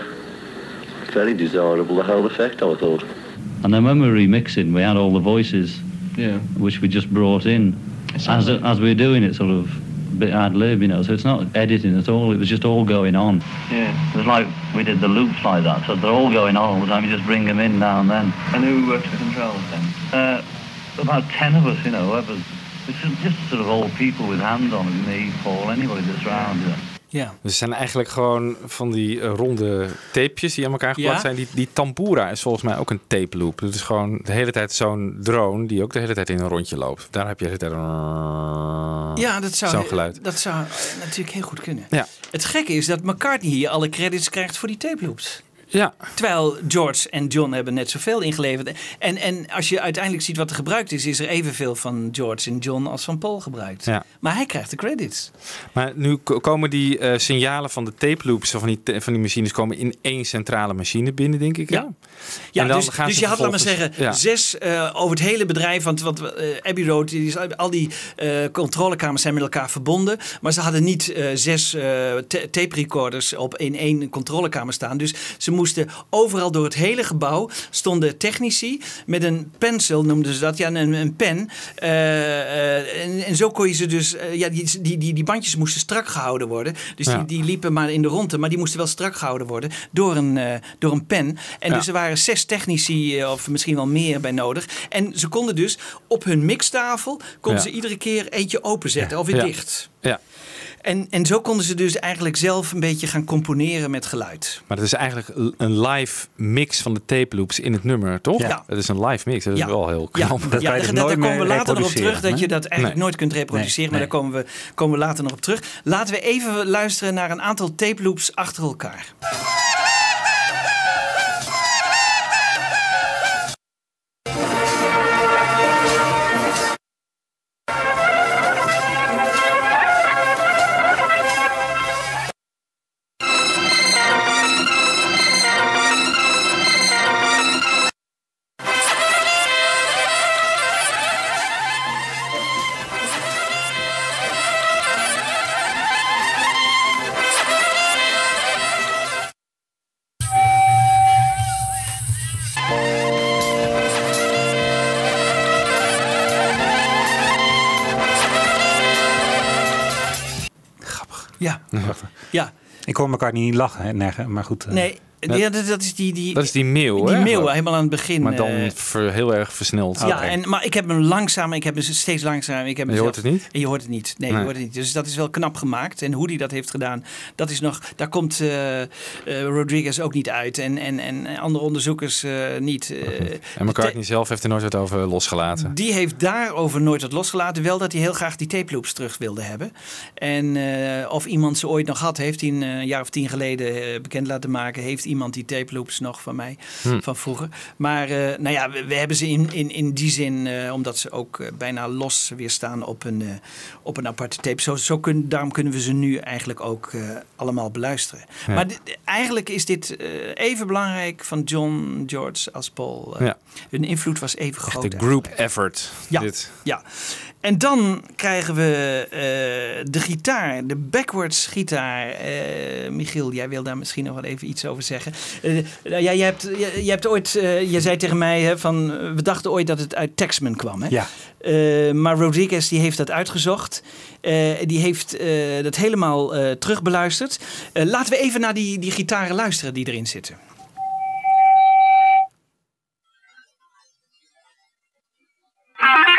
very desirable the whole effect, I thought. And then when we were remixing, we had all the voices, Yeah. which we just brought in as sounds as we were doing it, sort of a bit ad lib, you know. So it's not editing at all. It was just all going on. Yeah. It was like we did the loops like that, so they're all going on all the time. You just bring them in now and then. And who worked the controls then? Uh, about ten of us, you know. Whoever. It's just sort of old people with hands on it. Me, Paul, anybody that's round. You know. Ja. Dus het zijn eigenlijk gewoon van die eh, ronde tapejes die aan elkaar geplakt Ja. zijn. Die, die tambura is volgens mij ook een tape loop. Het is gewoon de hele tijd zo'n drone die ook de hele tijd in een rondje loopt. Daar heb je de hele tijd een... Ja, dat zou, zo'n geluid. dat zou natuurlijk heel goed kunnen. Ja. Het gekke is dat McCartney hier alle credits krijgt voor die tape loops. Ja. Terwijl George en John hebben net zoveel ingeleverd. En, en als je uiteindelijk ziet wat er gebruikt is, is er evenveel van George en John als van Paul gebruikt. Ja. Maar hij krijgt de credits. Maar nu ko- komen die eh, signalen van de tape loops van die, van die machines komen in één centrale machine binnen, denk ik. Ja. Ja, En dan dus, gaan dus je had, laat maar zeggen, ja. zes eh, over het hele bedrijf. Want, want eh, Abbey Road, die al die controlekamers zijn met elkaar verbonden. Maar ze hadden niet zes ta- tape recorders op in één controlekamer staan. Dus ze moesten overal door het hele gebouw stonden technici met een pencil, noemden ze dat, ja, een, een pen. Eh, eh, en, en zo kon je ze dus, eh, ja, die, die, die, die bandjes moesten strak gehouden worden. Dus Ja. die, die liepen maar in de ronde, maar die moesten wel strak gehouden worden door een, door een pen. En Ja. dus er waren zes technici, of misschien wel meer bij nodig. En ze konden dus op hun mixtafel, konden Ja. ze iedere keer eentje openzetten of weer dicht. Ja. En, en zo konden ze dus eigenlijk zelf een beetje gaan componeren met geluid. Maar het is eigenlijk een live mix van de tape loops in het nummer, toch? Ja. Het is een live mix. Dat is Ja. wel heel Ja, knap. ja, daar, daar- daar komen we later nog op terug. Dat je dat eigenlijk Nee. nooit kunt reproduceren. Nee, Maar daar komen we, komen we later nog op terug. Laten we even luisteren naar een aantal tape loops achter elkaar. Elkaar niet lachen, hè, nergen, maar goed. eh, Nee, ja, dat, dat is die, die, Dat is die mail, die mail helemaal aan het begin. Maar dan eh, ver- heel erg versneld. Ja, en, maar ik heb hem langzaam, ik heb hem steeds langzaam. Ik heb hem je zelf- hoort het niet? En je hoort het niet. Nee, Nee. je hoort het niet. Dus dat is wel knap gemaakt. En hoe hij dat heeft gedaan, dat is nog. Daar komt eh, eh, Rodriguez ook niet uit. En, en, en andere onderzoekers niet. En McCartney zelf heeft er nooit wat over losgelaten. die heeft daarover nooit wat losgelaten. Wel dat hij heel graag die tape loops terug wilde hebben. En of iemand ze ooit nog had, heeft hij een jaar of tien geleden bekend laten maken. Heeft iemand die tape loops nog van mij, Hm. van vroeger. Maar eh, nou ja, we, we hebben ze in, in, in die zin, eh, omdat ze ook eh, bijna los weer staan op een, op een aparte tape. Zo, zo kun, daarom kunnen we ze nu eigenlijk ook allemaal beluisteren. Ja. Maar eigenlijk is dit even belangrijk van John, George als Paul. Ja. Hun invloed was even groot. De group effort. Ja, Dit. ja. En dan krijgen we eh, de gitaar, de backwards gitaar. Eh, Michiel, jij wil daar misschien nog wel even iets over zeggen. Eh, nou ja, jij, hebt, jij, hebt ooit, eh, je zei tegen mij hè, van, we dachten ooit dat het uit Texman kwam. Hè? Ja. Eh, maar Rodriguez die heeft dat uitgezocht. Eh, die heeft eh, dat helemaal eh terugbeluisterd. Eh, laten we even naar die, die gitaren luisteren die erin zitten.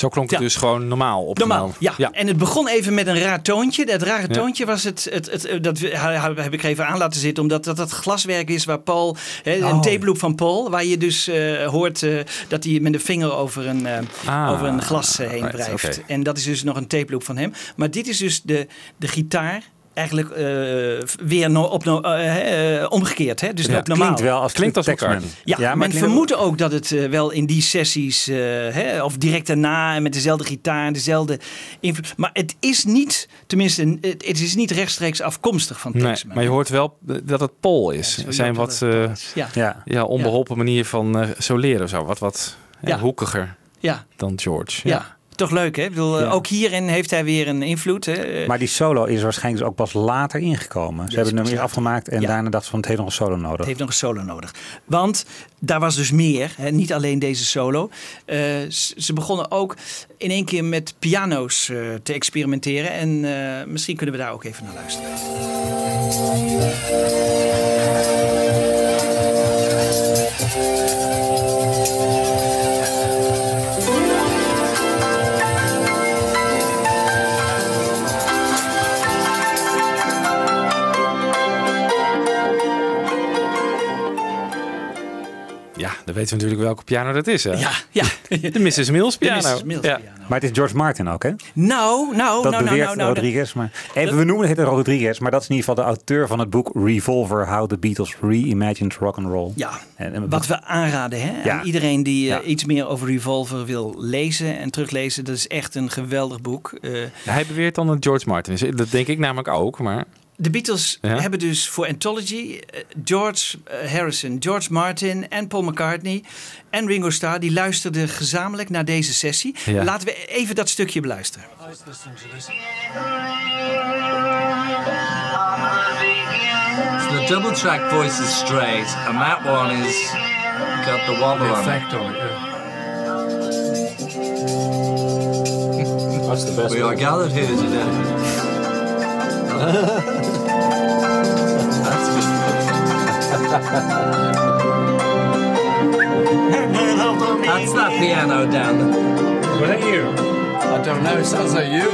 Zo klonk het dus gewoon normaal opgenomen. Normaal, ja. En het begon even met een raar toontje. Dat rare Ja. toontje was het, het, het, het- dat heb ik even aan laten zitten, omdat dat dat glaswerk is waar Paul, hè, een Oh. tape loop van Paul, waar je dus eh, hoort eh, dat hij met de vinger over een, eh, Ah, over een glas eh, heen right, wrijft. En dat is dus nog een tape loop van hem. Maar dit is dus de, de gitaar. Eigenlijk eh, weer no, op, no- eh, eh, omgekeerd. Hè? Dus Ja, op normaal. klinkt wel als Klinkt als. McCartney. Ja, Ja, maar men vermoedt ook dat het wel in die sessies, eh, hè, of direct daarna, en met dezelfde gitaar en dezelfde invloed. Maar het is niet, tenminste, het, het is niet rechtstreeks afkomstig van Nee, Texman. maar je hoort wel dat het Paul is. Ja, Zijn wat eh. Ja. Ja. ja, onbeholpen manier van eh soleren of zo. Wat, wat hoekiger Ja, dan George. ja. Toch leuk hè? Ik bedoel, eh, Ja. Ook hierin heeft hij weer een invloed. Hè? Eh, Maar die solo is waarschijnlijk dus ook pas later ingekomen. Ze hebben het nummer eerst afgemaakt en Ja. daarna dachten ze van het heeft nog een solo nodig. Het heeft nog een solo nodig. Want daar was dus meer, hè, niet alleen deze solo. Eh, ze begonnen ook in één keer met piano's te experimenteren. En misschien kunnen we daar ook even naar luisteren. Dan weten we natuurlijk welke piano dat is. Hè? Ja, ja. De Mrs. Mills piano. Mrs. Mills ja. piano. Maar het is George Martin ook, hè? Nou, nou, dat nou, beweert nou, nou, nou. Rodriguez. Maar even, we noemen het Rodriguez, maar dat is in ieder geval de auteur van het boek Revolver: How the Beatles Reimagined Rock and Roll. Ja, En, en wat we aanraden hè? Ja. aan iedereen die eh, Ja. iets meer over Revolver wil lezen en teruglezen. Dat is echt een geweldig boek. Eh, Ja, Hij beweert dan dat George Martin is. Dat denk ik namelijk ook, maar... de Beatles Ja. hebben dus voor Anthology eh, George eh, Harrison, George Martin en Paul McCartney en Ringo Starr die luisterden gezamenlijk naar deze sessie. Ja. Laten we even dat stukje beluisteren. So the double track voice is straight, and that one is got the wobble The on effect it. on it, yeah. That's the best. We are gathered here today. That's good. That's that piano down there. Was that you? I don't know. It sounds like you.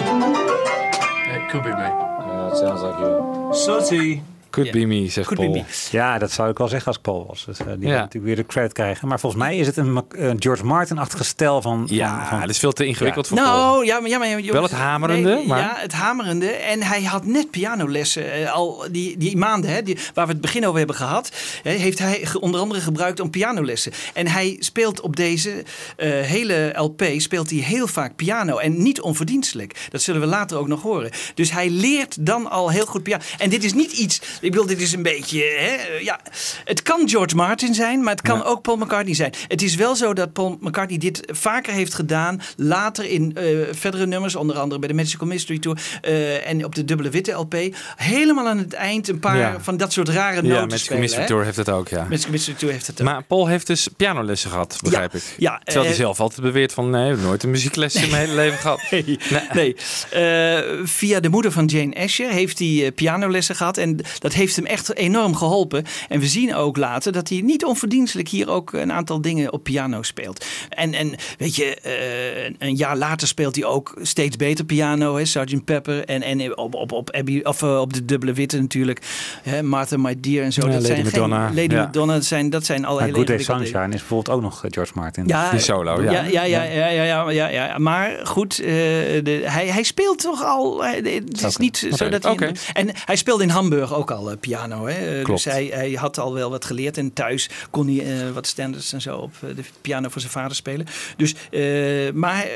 It could be me. Yeah, it sounds like you. Sooty. Could be me, zegt Could be Paul. me. Ja, dat zou ik wel zeggen als ik Paul was. Dus, eh, die Ja. moet natuurlijk weer de credit krijgen. Maar volgens mij is het een eh, George Martin-achtige stijl van... Ja, van, van- dat is veel te ingewikkeld voor Paul. Nou, ja, maar, ja, maar jongens, Wel het hamerende, nee, maar- Ja, het hamerende. En hij had net pianolessen eh, al die, die maanden, hè, die, waar we het begin over hebben gehad, hè, heeft hij onder andere gebruikt om pianolessen. En hij speelt op deze eh, hele LP speelt hij heel vaak piano en niet onverdienstelijk. Dat zullen we later ook nog horen. Dus hij leert dan al heel goed piano. En dit is niet iets, ik bedoel, dit is een beetje, hè, ja, het kan George Martin zijn, maar het kan ook Paul McCartney zijn. Het is wel zo dat Paul McCartney dit vaker heeft gedaan, later in eh, verdere nummers, onder andere bij de Magical Mystery Tour eh, en op de dubbele witte LP, helemaal aan het eind een paar Ja. van dat soort rare noten Ja, Magic spelen. Mystery hè? Tour heeft het ook, ja. Magical Mystery Tour heeft het ook. Maar Paul heeft dus pianolessen gehad, begrijp ik. ja, Terwijl hij eh, zelf altijd beweert van... nee, ik heb nooit een muziekles in mijn hele leven gehad. Nee, nee. Eh, via de moeder van Jane Asher heeft hij pianolessen gehad. En dat heeft hem echt enorm geholpen. En we zien ook later dat hij niet onverdienstelijk hier ook een aantal dingen op piano speelt. En, en weet je, eh, een jaar later speelt hij ook steeds beter piano. Hè, Sgt. Pepper. En, en op, op, op, Abbey, of, eh, op de dubbele witte natuurlijk. Hè, Martha, My Dear en zo. Ja, dat Lady zijn Madonna, Geen, Lady ja. Madonna, dat zijn, dat zijn Maar hele Good Day Sunshine is bijvoorbeeld ook nog eh, George Martin. ja, Die solo, ja. Ja, ja, ja, ja, ja, ja, ja, ja. Maar goed, eh, de, hij, hij speelt toch al. hij- Het is niet zo dat hij. En hij speelde in Hamburg ook al eh, piano. Hè? Klopt. Dus hij, hij had al wel wat geleerd. En thuis kon hij eh, wat standards en zo op eh, de piano voor zijn vader spelen. Dus, eh, maar eh,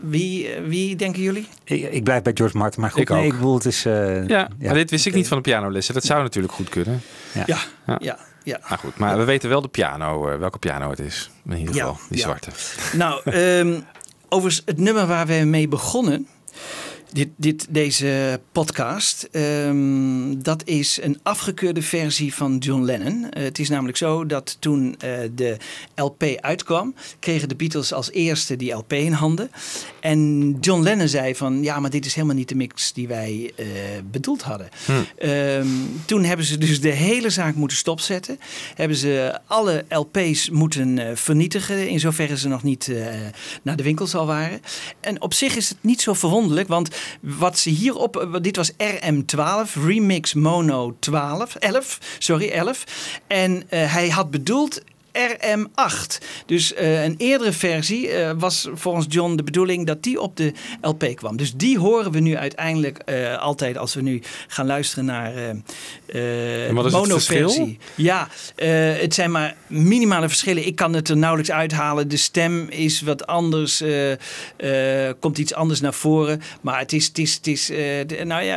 wie, eh, wie denken jullie? Ik, ik blijf bij George Martin. Maar goed, Ik nee, ook. ik bedoel, het is... eh, Ja, maar dit wist ik niet van de pianolessen. Dat zou natuurlijk goed kunnen. Ja. Ja, Ja. ja, ja. Maar goed, maar we weten wel de piano, eh, welke piano het is. In ieder Ja, geval, die ja. zwarte. Nou, ehm overigens, het nummer waar we mee begonnen. Dit, dit, deze podcast, ehm, dat is een afgekeurde versie van John Lennon. Eh, het is namelijk zo dat toen eh, de LP uitkwam, kregen de Beatles als eerste die LP in handen. En John Lennon zei van, ja, maar dit is helemaal niet de mix die wij eh, bedoeld hadden. Ehm, toen hebben ze dus de hele zaak moeten stopzetten. Hebben ze alle LP's moeten vernietigen, in zoverre ze nog niet naar de winkels al waren. En op zich is het niet zo verwonderlijk, want wat ze hierop, dit was RM12, Remix Mono 12, 11, sorry, 11. En eh, hij had bedoeld RM8. Dus eh, een eerdere versie eh, was volgens John de bedoeling dat die op de LP kwam. Dus die horen we nu uiteindelijk eh, altijd als we nu gaan luisteren naar eh eh, En wat is het monoversie. Ja, eh, het zijn maar minimale verschillen. Ik kan het er nauwelijks uithalen. De stem is wat anders, eh, eh, komt iets anders naar voren. Maar het is, het is, het is, eh, de- nou ja,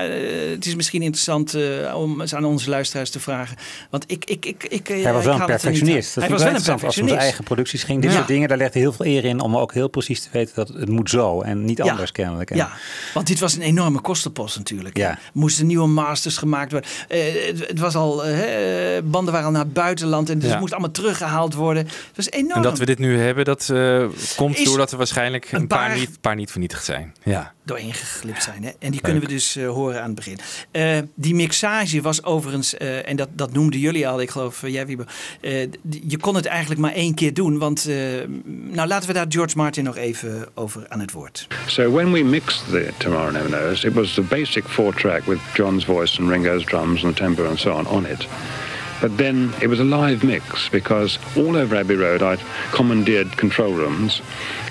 het is misschien interessant eh, om eens aan onze luisteraars te vragen. Want ik, ik, ik, ik, Hij was ik wel een haal het er niet perfectionist. Hij was wel een interessant. Als perfectionist. eigen producties ging. Dit Ja. soort dingen, daar legde hij heel veel eer in. Om ook heel precies te weten dat het moet zo. En niet Ja. anders kennelijk. En- Ja, want dit was een enorme kostenpost natuurlijk. Ja. Er moesten nieuwe masters gemaakt worden. Eh, het, het was al, eh, hè, banden waren al naar het buitenland en dus Ja. het moest allemaal teruggehaald worden. Het was enorm. En dat we dit nu hebben, dat eh, komt Is doordat er waarschijnlijk een, paar, paar- niet, paar niet vernietigd zijn. Ja. doorheen geglipt zijn. Hè? En die kunnen we dus horen aan het begin. Eh, die mixage was overigens, eh, en dat, dat noemden jullie al, ik geloof jij eh, je kon het eigenlijk maar één keer doen. Want, eh, nou laten we daar George Martin nog even over aan het woord. So when we mixed the Tomorrow Never Knows, it was the basic four track with John's voice and Ringo's drums and the tempo and so on on it. But then it was a live mix because all over Abbey Road I'd commandeered control rooms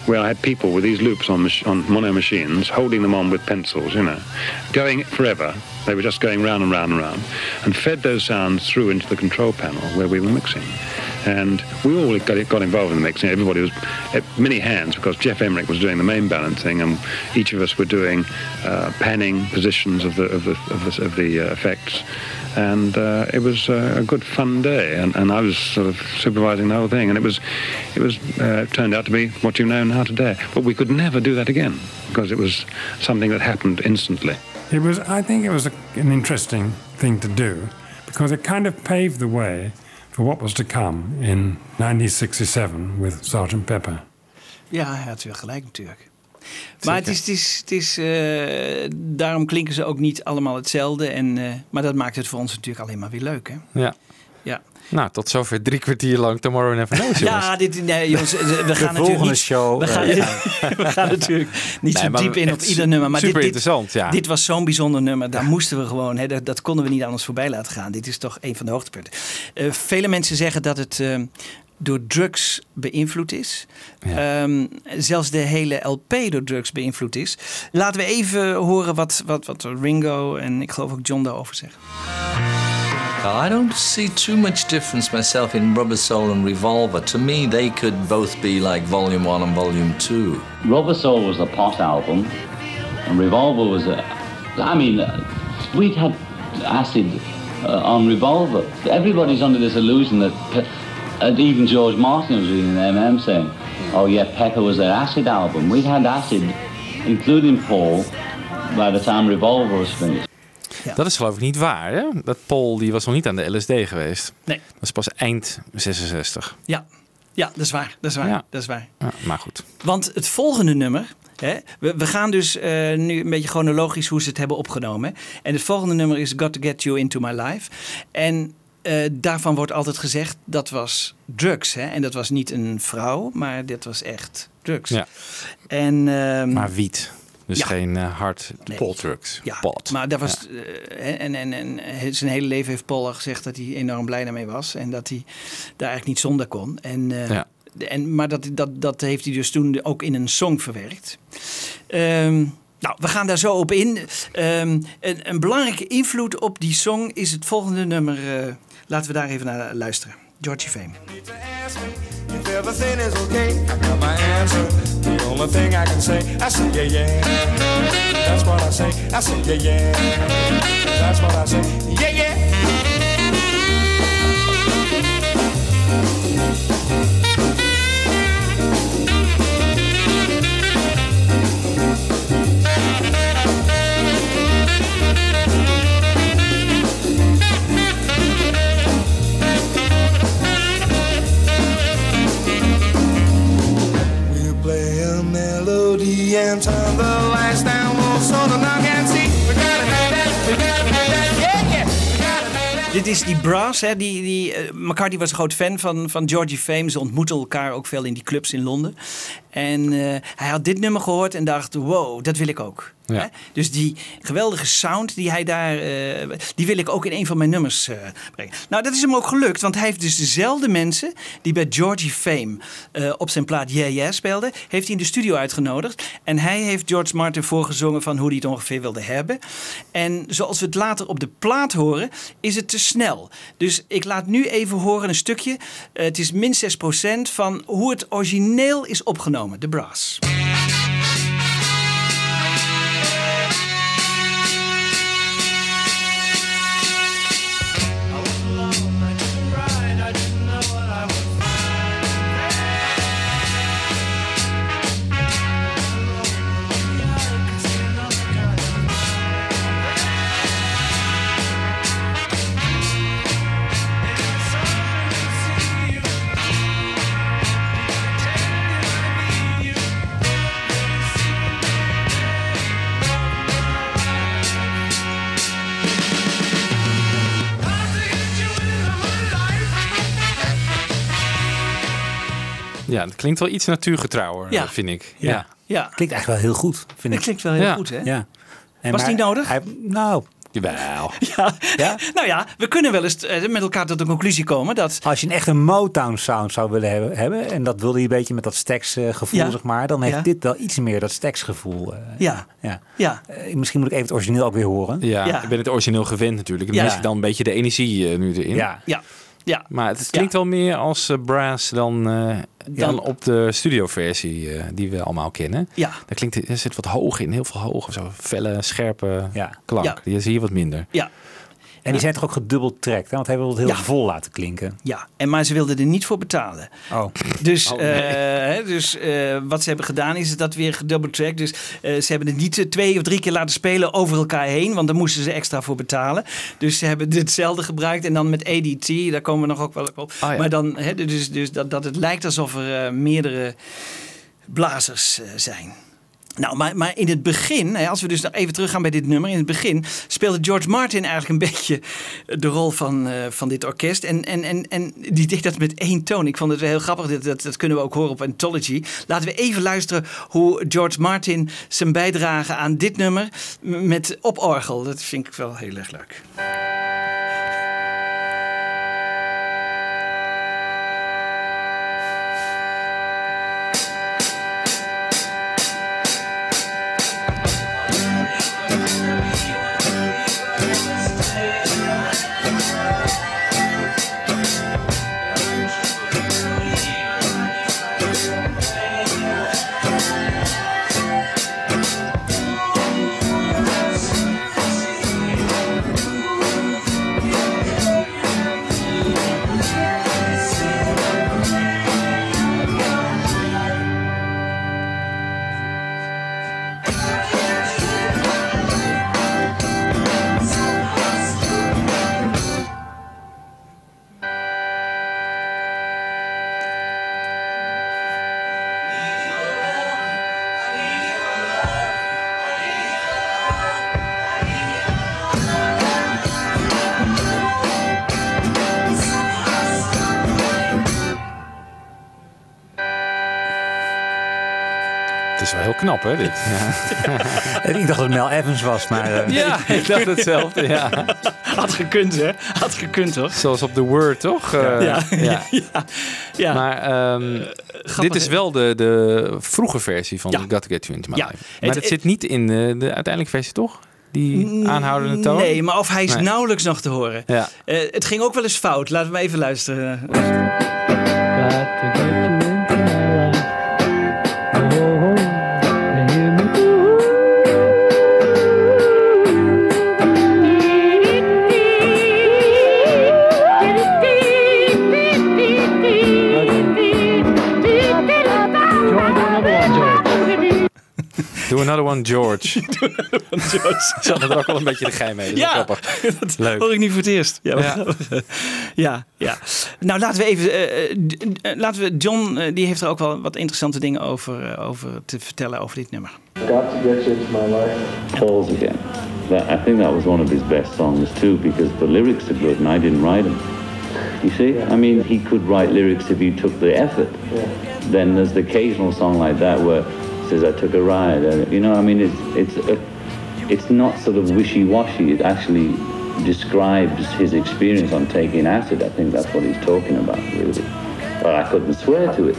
where I had people with these loops on, mach- on mono machines holding them on with pencils, you know, going forever. They were just going round and round and round and fed those sounds through into the control panel where we were mixing. And we all got, got involved in the mixing. Everybody was at many hands because Jeff Emmerich was doing the main balancing, and each of us were doing uh, panning positions of the of the of the, of the uh, effects. And uh, it was uh, a good fun day, and, and I was sort of supervising the whole thing, and it was, it was uh, turned out to be what you know now today. But we could never do that again because it was something that happened instantly. It was, I think it was a, an interesting thing to do because it kind of paved the way for what was to come in 1967 with Sgt. Pepper. Ja, hij had wel gelijk natuurlijk. Maar het is, het is, het is eh, daarom klinken ze ook niet allemaal hetzelfde. En, eh, maar dat maakt het voor ons natuurlijk alleen maar weer leuk. Hè? Ja. Ja. Nou, tot zover drie kwartier lang Tomorrow Never Knows, jongens. Ja, dit, nee, jongens, we gaan natuurlijk volgende niet, show, We gaan, eh, we gaan natuurlijk niet Nee, zo diep in op ieder nummer. Maar super dit, dit, interessant, ja. Dit was zo'n bijzonder nummer. Daar moesten we gewoon, hè, dat, dat konden we niet anders voorbij laten gaan. Dit is toch een van de hoogtepunten. Eh, vele mensen zeggen dat het eh, door drugs beïnvloed is. Ehm, zelfs de hele LP door drugs beïnvloed is. Laten we even horen wat, wat, wat Ringo en ik geloof ook John daarover zeggen. I don't see too much difference myself in Rubber Soul and Revolver. To me, they could both be like Volume 1 and Volume 2. Rubber Soul was a pot album, and Revolver was a. I mean, uh, we'd had acid uh, on Revolver. Everybody's under this illusion that, Pe- even George Martin was reading the MM saying, "Oh yeah, Pepper was their acid album." We'd had acid, including Paul, by the time Revolver was finished. Dat is geloof ik niet waar, hè? Dat Paul die was nog niet aan de LSD geweest. Nee. Dat is pas eind 66. Ja, ja dat is waar. Dat is waar. Ja. Dat is waar. Ja, maar goed. Want het volgende nummer. Hè, we, we gaan dus eh, nu een beetje chronologisch hoe ze het hebben opgenomen. En het volgende nummer is Got to Get You Into My Life. En eh, daarvan wordt altijd gezegd dat was drugs. Hè? En dat was niet een vrouw, maar dit was echt drugs. Ja. En, ehm, Maar wiet. Dus Ja. geen eh, hard Nee. potdrugs. Ja, Pot. maar dat was. eh, en, en, en zijn hele leven heeft Paul al gezegd dat hij enorm blij daarmee was. En dat hij daar eigenlijk niet zonder kon. En, eh, Ja. en, maar dat, dat, dat heeft hij dus toen ook in een song verwerkt. Ehm, nou, we gaan daar zo op in. Ehm, een, een belangrijke invloed op die song is het volgende nummer. eh, laten we daar even naar luisteren. Georgie Fame. The thing I can say, I say yeah yeah. That's what I say. I say yeah yeah. That's what I say. Yeah Dit is die Brass. Hè, die, die, eh, was een groot fan van, van Georgie Fame. Ze ontmoeten elkaar ook veel in die clubs in Londen. En eh, hij had dit nummer gehoord en dacht, wow, dat wil ik ook. Ja. Hè? Dus die geweldige sound die hij daar, eh, die wil ik ook in een van mijn nummers eh, brengen. Nou, dat is hem ook gelukt, want hij heeft dus dezelfde mensen die bij Georgie Fame op zijn plaat Yeah Yeah speelden, heeft hij in de studio uitgenodigd. En hij heeft George Martin voorgezongen van hoe hij het ongeveer wilde hebben. En zoals we het later op de plaat horen, is het te snel. Dus ik laat nu even horen een stukje. Het is min 6% van hoe het origineel is opgenomen, de brass. Ja, het klinkt wel iets natuurgetrouwer, Ja. eh, vind ik. Ja. Ja. Ja. Klinkt eigenlijk wel heel goed, vind Dat ik. klinkt wel heel Ja. goed, hè? Ja. En Was maar die nodig? Hij, nou, Jawel. Ja. Ja? nou ja, we kunnen wel eens eh, met elkaar tot de conclusie komen dat... als je een echt een Motown sound zou willen hebben, hebben en dat wilde je een beetje met dat Stax eh, gevoel, Ja. zeg maar, dan heeft Ja. dit wel iets meer dat Stax gevoel. Ja, ja. ja. Eh, misschien moet ik even het origineel ook weer horen. Ja, Ja. ik ben het origineel gewend natuurlijk. Dan Ja. mis ik dan een beetje de energie nu erin. Ja. Ja. Ja. Maar het klinkt wel meer als eh, brass dan, eh, dan op de studioversie eh, die we allemaal kennen. Ja. Daar klinkt, er zit wat hoog in, heel veel hoog. Zo felle, scherpe klank. Ja. Die is hier wat minder. Ja. En die zijn toch ook gedubbeld hè? want hij wil het heel vol laten klinken. Ja, en maar ze wilden er niet voor betalen. Oh. Dus, Oh, nee. eh, dus eh, wat ze hebben gedaan is dat weer gedoubletracked. Dus eh, ze hebben het niet twee of drie keer laten spelen over elkaar heen. Want daar moesten ze extra voor betalen. Dus ze hebben hetzelfde gebruikt. En dan met ADT, daar komen we nog ook wel op. Oh, ja. Maar dan, hè, dus, dus dat, dat het lijkt alsof er meerdere blazers zijn. Nou, maar, maar in het begin, als we dus nog even teruggaan bij dit nummer. In het begin speelde George Martin eigenlijk een beetje de rol van, eh, van dit orkest. En, en, en, en die deed dat met één toon. Ik vond het wel heel grappig. Dat, dat, dat kunnen we ook horen op Anthology. Laten we even luisteren hoe George Martin zijn bijdrage aan dit nummer met op orgel. Dat vind ik wel heel erg leuk. Knap, hè, dit? Ja, ik dacht dat het Mel Evans was, maar... eh, ja ik dacht hetzelfde, ja. Had gekund, hè? Had gekund, toch? Zoals op The Word, toch? Eh, Ja. ja. ja. Maar ehm, dit is wel de, de vroege versie van. Got To Get You Into My Ja. Life. Maar Het- zit niet in de, de uiteindelijke versie, toch? Die aanhoudende toon? Nee, maar of hij is Nee. nauwelijks nog te horen. Ja. Eh, het ging ook wel eens fout. Laten we even luisteren. Do another one, George. Ze hadden er ook wel een beetje de gein mee. Dat Ja, grappig. dat Leuk. hoor ik niet voor het eerst. Ja, Ja. ja. ja, ja. Nou, laten we even. eh, laten we. John, eh, die heeft er ook wel wat interessante dingen over, over te vertellen over dit nummer. Got to get you into my life. Falls again. That, I think that was one of his best songs too because the lyrics are good and I didn't write them. You see, I mean, he could write lyrics if he took the effort. Then there's the occasional song like that where says, "I took a ride." And, you know, I mean, it's it's a, it's not sort of wishy-washy. It actually describes his experience on taking acid. I think that's what he's talking about, really. Well, I couldn't swear to it,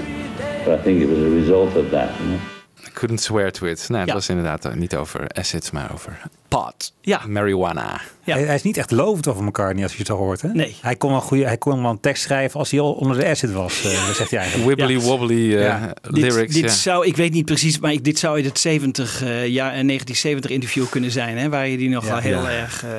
but I think it was a result of that. You know? I couldn't swear to it. Nou, het Ja. was inderdaad eh, niet over assets, maar over pot. Ja. Marijuana. Ja. Hij, hij is niet echt lovend over McCartney als je het zo hoort. Hè? Nee. Hij kon wel, goeie, hij kon wel een tekst schrijven als hij al onder de acid was, eh, dat zegt hij eigenlijk. Wibbly wobbly eh, Ja. lyrics. dit ja. zou, ik weet niet precies, maar ik, dit zou uit het 70, eh, jaar, eh, 1970 interview kunnen zijn. Hè, waar je die nog Ja. wel heel Ja. erg eh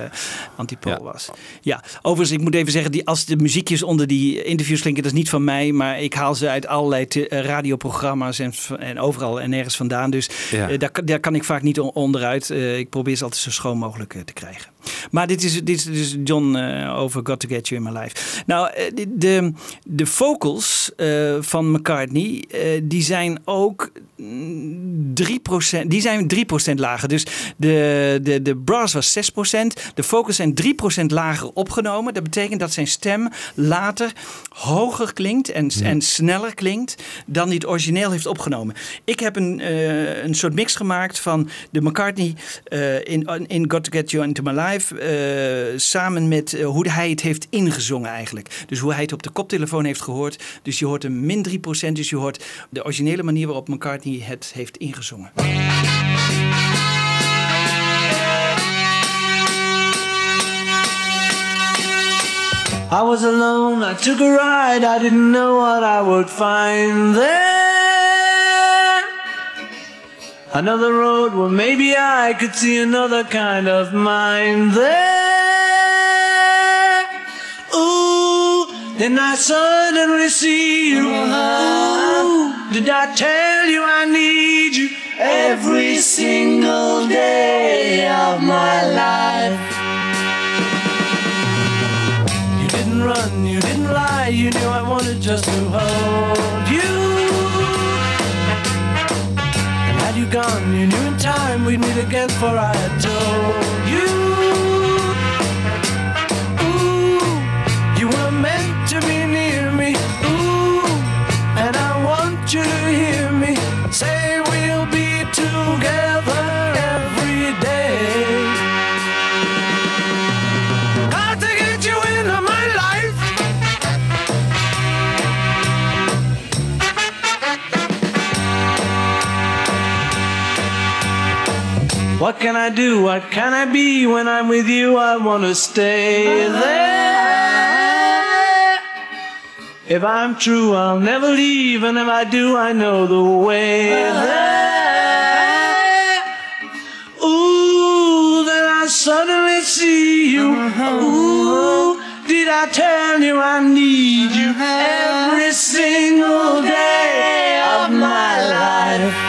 antipool Ja. was. Ja, overigens, ik moet even zeggen, die, als de muziekjes onder die interviews klinken, dat is niet van mij. Maar ik haal ze uit allerlei te- radioprogramma's en, en overal en nergens vandaan. Dus Ja. daar, kan- daar kan ik vaak niet on- onderuit. Eh, ik probeer ze altijd zo schoon mogelijk eh, te krijgen. Maar dit is, dit is dus John eh, over Got To Get You In My Life. Nou, eh, de, de, vocals eh, van McCartney, die zijn ook mm, 3%, die zijn 3% lager. Dus de, de, de brass was 6%, de vocals zijn 3% lager opgenomen. Dat betekent dat zijn stem later hoger klinkt en, en sneller klinkt dan hij het origineel heeft opgenomen. Ik heb een, een soort mix gemaakt van de McCartney in, in Got To Get You Into My Life eh, samen met eh, hoe hij het heeft ingezongen eigenlijk. Dus hoe hij het op de koptelefoon heeft gehoord. Dus je hoort een min 3%, dus je hoort de originele manier waarop McCartney het heeft ingezongen. I was alone, I took a ride, I didn't know what I would find there. Another road where maybe I could see another kind of mind there. Ooh, then I suddenly see you. Ooh, did I tell you I need you every single day of my life? You didn't run, you didn't lie, you knew I wanted just to hold you. And you knew in time we'd meet again, for I told you. What can I do? What can I be when I'm with you? I want to stay there. If I'm true, I'll never leave, and if I do, I know the way there. Ooh, then I suddenly see you. Ooh, did I tell you I need you every single day of my life?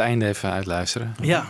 Einde even uitluisteren. Ja.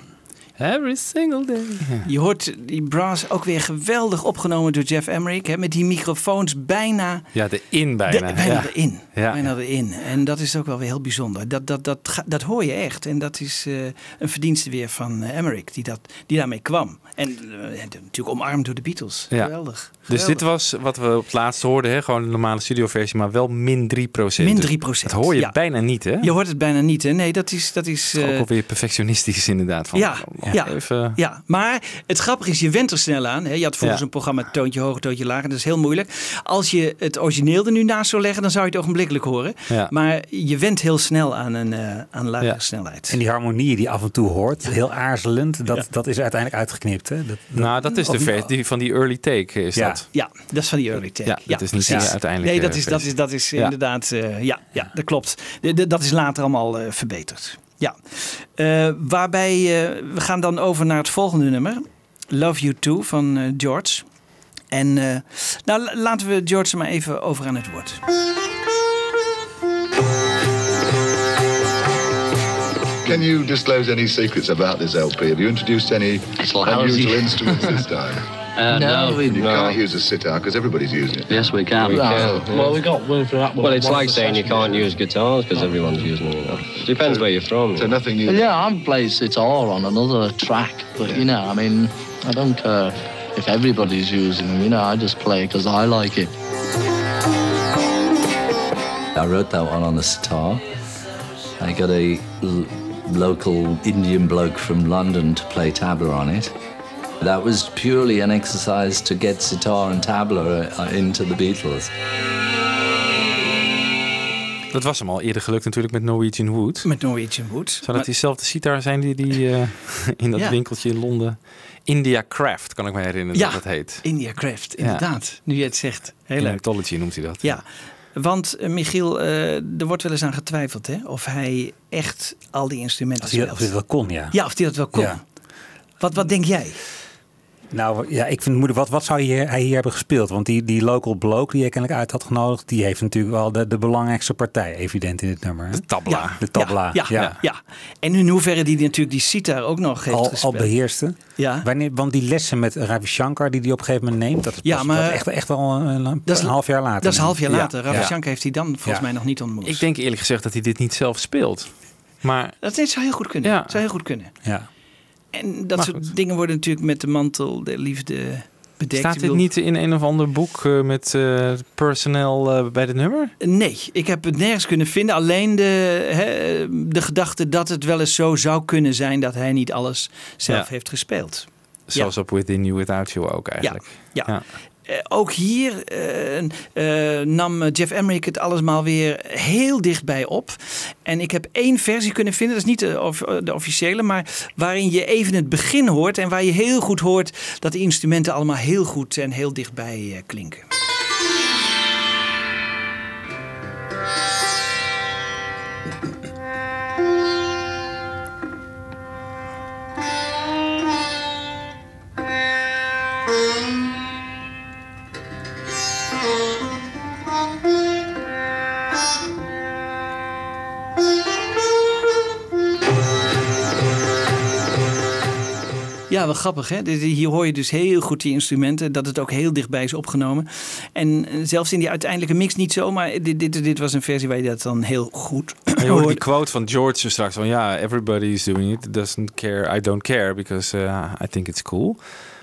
Every single day. Je hoort die brass ook weer geweldig opgenomen door Jeff Emmerich. Hè, met die microfoons bijna, Ja, de in bijna. de- bijna ja. erin. Ja. Bijna erin. En dat is ook wel weer heel bijzonder. Dat, dat, dat, dat hoor je echt. En dat is eh, een verdienste weer van eh, Emmerich die, dat, die daarmee kwam. En eh, natuurlijk omarmd door de Beatles. Ja. Geweldig. Dus dit was wat we op het laatst hoorden, hè? gewoon een normale studioversie, maar wel min 3 procent. Min 3%, Dat hoor je ja. bijna niet, hè? Je hoort het bijna niet. Hè? Nee, dat is... Dat is Ook alweer perfectionistisch inderdaad. Van, ja, oh, ja, Even, ja, maar het grappige is, je went er snel aan. Hè? Je had Ja. zo'n programma toontje hoger, toontje lager. Dat is heel moeilijk. Als je het origineel er nu naast zou leggen, dan zou je het ogenblikkelijk horen. Ja. Maar je went heel snel aan een eh aan lagere snelheid. En die harmonie die af en toe hoort, heel aarzelend, dat, dat is uiteindelijk uitgeknipt. Hè? Dat, nou, dat is de versie die, van die early take, is Ja. dat? Ja, dat is van die early take. Ja, dat is niet uiteindelijke Nee, dat is, dat is, dat is Ja. inderdaad... eh, ja, ja, dat klopt. De- de- dat is later allemaal eh, verbeterd. Ja. Eh, waarbij... eh, we gaan dan over naar het volgende nummer. Love You Too van eh, George. En eh, nou, la- laten we George maar even over aan het woord. Can you disclose any secrets about this LP? Have you introduced any unusual instruments this time? Uh, no, we- you no. can't use a sitar because everybody's using it. Yes, we can. We No. can. Well, we got one for that one. Well, it's one like saying you can't use guitars because everyone's using them. You know. Depends where you're from. So nothing new. Yeah, I'm playing sitar on another track, but you know, I mean, I don't care if everybody's using them. You know, I just play because I like it. I wrote that one on the sitar. I got a l- local Indian bloke from London to play tabla on it. That was purely an exercise to get sitar and tabla uh, into the Beatles. Dat was hem al eerder gelukt natuurlijk met Norwegian Wood. Met Norwegian Wood. Zou dat diezelfde sitar zijn die, die eh, in dat Ja. winkeltje in Londen... India Craft, kan ik me herinneren Ja, dat dat heet. India Craft, Ja. inderdaad. Nu je het zegt. Heel leuk. Anthology noemt hij dat. Ja, want eh, Michiel, eh, er wordt wel eens aan getwijfeld hè, of hij echt al die instrumenten Of speelt. of hij dat wel kon, ja. Ja, of hij dat wel kon. Ja. Wat, wat denk jij? Nou ja, ik vind het moeilijk. Wat, wat zou hier, hij hier hebben gespeeld? Want die, die local bloke die je kennelijk uit had genodigd, die heeft natuurlijk wel de, de belangrijkste partij, evident in dit nummer. hè? De tabla. De tabla. Ja, ja, ja. En in hoeverre die natuurlijk die sitar ook nog heeft Al, gespeeld. al beheerste. Ja. Wanneer, want die lessen met Ravi Shankar die hij op een gegeven moment neemt, dat is, Ja, pas- maar- dat echt, echt wel een, een, Dat is- een half jaar later. Dat is een half jaar Ja. later. Ravi Ja. Shankar heeft hij dan volgens Ja. mij nog niet ontmoet. Ik denk eerlijk gezegd dat hij dit niet zelf speelt. Maar Dat zou heel goed kunnen. Ja. Zou heel goed kunnen. Ja. En dat Maar soort dingen worden natuurlijk met de mantel der liefde bedekt. staat dit niet in een of ander boek eh, met eh personeel eh, bij dit nummer? Nee, ik heb het nergens kunnen vinden. Alleen de, hè, de gedachte dat het wel eens zo zou kunnen zijn dat hij niet alles zelf Ja. heeft gespeeld. Zoals op Within You Without You ook eigenlijk. Ja. Eh, ook hier eh, eh, nam Jeff Emmerich het allesmaal weer heel dichtbij op. En ik heb één versie kunnen vinden, dat is niet de, of- de officiële, maar waarin je even het begin hoort en waar je heel goed hoort dat de instrumenten allemaal heel goed en heel dichtbij eh, klinken. Ja, wel grappig hè. Dit- Hier hoor je dus heel goed die instrumenten. Dat het ook heel dichtbij is opgenomen. En eh, zelfs in die uiteindelijke mix niet zo. Maar dit, dit, dit was een versie waar je dat dan heel goed En je die quote van George er straks van ja, everybody is doing it, doesn't care, I don't care because uh, I think it's cool.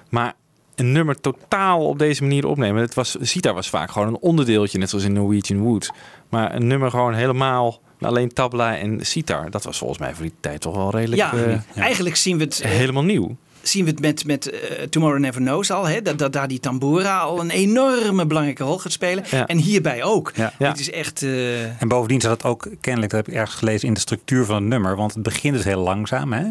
Maar een nummer totaal op deze manier opnemen, het was, Sita was vaak gewoon een onderdeeltje, net zoals in Norwegian Wood. Maar een nummer gewoon helemaal alleen tabla en sitar, dat was volgens mij voor die tijd toch wel redelijk Ja, eh, eigenlijk zien we het, eh, helemaal nieuw. Zien we het met, met eh, Tomorrow Never Knows al. Hè? Dat, dat daar die tambura al een enorme belangrijke rol gaat spelen. Ja. En hierbij ook. Ja. Het is echt... eh, En bovendien zat het ook kennelijk, dat heb ik ergens gelezen, in de structuur van het nummer. Want het begint dus heel langzaam. Hè?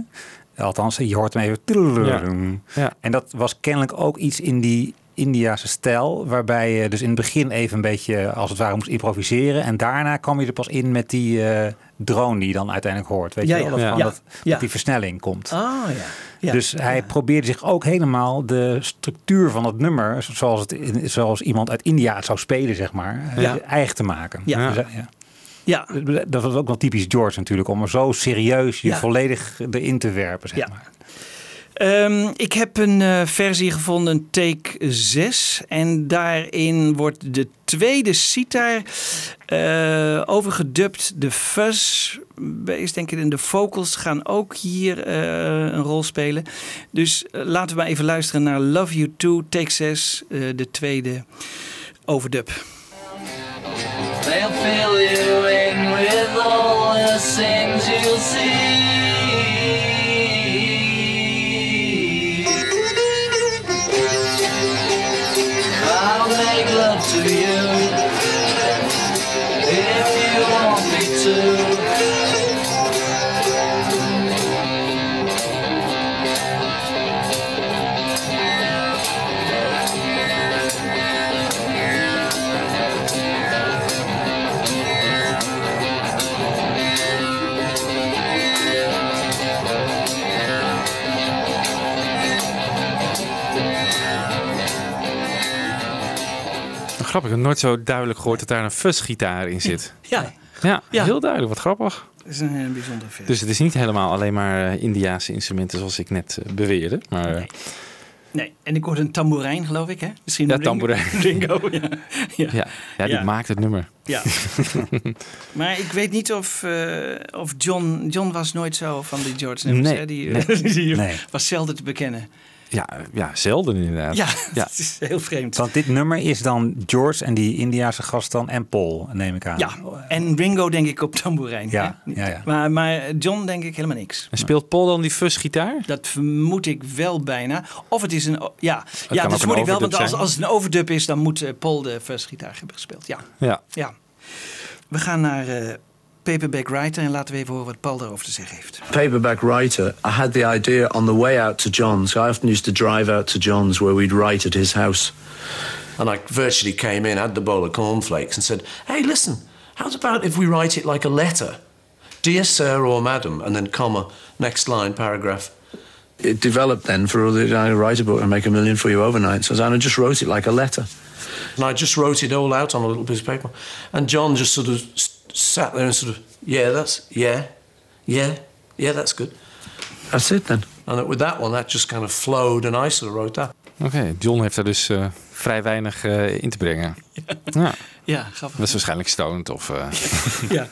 Althans, je hoort hem even. Ja. En dat was kennelijk ook iets in die Indiase stijl. Waarbij je dus in het begin even een beetje als het ware moest improviseren. En daarna kwam je er pas in met die eh, drone die je dan uiteindelijk hoort. Weet Ja, je wel? Dat, Ja. gewoon Ja. dat, dat die versnelling komt. Ah ja. Ja. Dus hij probeerde zich ook helemaal de structuur van het nummer, zoals, het, zoals iemand uit India het zou spelen, zeg maar, eh, eigen te maken. Ja. Dus, eh, ja. Ja. Dat was ook wel typisch George natuurlijk, om er zo serieus je Ja. volledig erin te werpen, zeg Ja. maar. Ehm, ik heb een eh, versie gevonden, take 6. En daarin wordt de tweede sitar eh overgedubt. De fuzz bass, denk ik, en de vocals gaan ook hier eh, een rol spelen. Dus laten we maar even luisteren naar Love You Too, take 6, eh, de tweede overdub. They'll fill you in with all the things you'll see. Grappig, ik heb nooit zo duidelijk gehoord dat daar een fuzzgitaar in zit. Ja, Ja, Ja. heel duidelijk, wat grappig. dat is een, eh, bijzondere versie. Dus het is niet helemaal alleen maar eh, Indiaanse instrumenten zoals ik net eh, beweerde. Maar eh, Nee, en ik hoorde een tamboerijn, geloof ik, hè? Misschien Ja, tamboerijn. Ringo, ja. ja. ja, ja, die Ja. maakt het nummer. Ja. maar ik weet niet of, eh, of John... John was nooit zo van die George nummers, Nee, hè? Die, nee. die Nee. was zelden te bekennen. Ja, ja zelden inderdaad. Ja, dat is heel vreemd. Want dit nummer is dan George en die Indiase gast dan en Paul, neem ik aan. Ja, en Ringo denk ik op tamboerijn. Ja, ja, ja. Maar, maar John denk ik helemaal niks. En speelt Paul dan die fuzzgitaar? Dat vermoed ik wel bijna. Of het is een... Ja, ja dat vermoed ik wel. Want als, als het een overdub is, dan moet eh, Paul de first gitaar hebben gespeeld. Ja, Ja. ja. We gaan naar eh, Paperback Writer en laten we even horen wat Paul daarover te zeggen heeft. paperback writer, I had the idea on the way out to John's. I often used to drive out to John's where we'd write at his house. And I virtually came in, had the bowl of cornflakes, and said, Hey, listen, how's about if we write it like a letter? Dear Sir or Madam, and then comma, next line, paragraph. It developed then for the I write a book and make a million for you overnight. So I just wrote it like a letter. And I just wrote it all out on a little piece of paper. And John just sort of s- sat there and sort of, yeah, that's, yeah, yeah, yeah, that's good. That's it then. And with that one, that just kind of flowed and I sort of wrote that. Oké, John heeft er dus eh, vrij weinig eh, in te brengen. Ja. Ja, grappig. Dat is waarschijnlijk stoned of... eh, ja.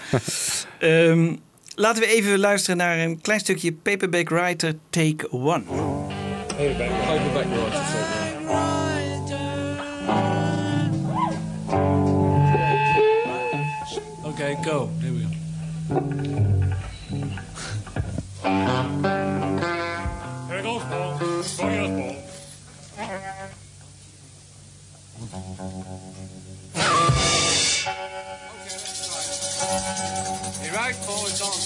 Ehm, laten we even luisteren naar een klein stukje Paperback Writer Take One. Okay, go. Here we go. Here goes Paul. Go Paul. You right, Paul? It's on.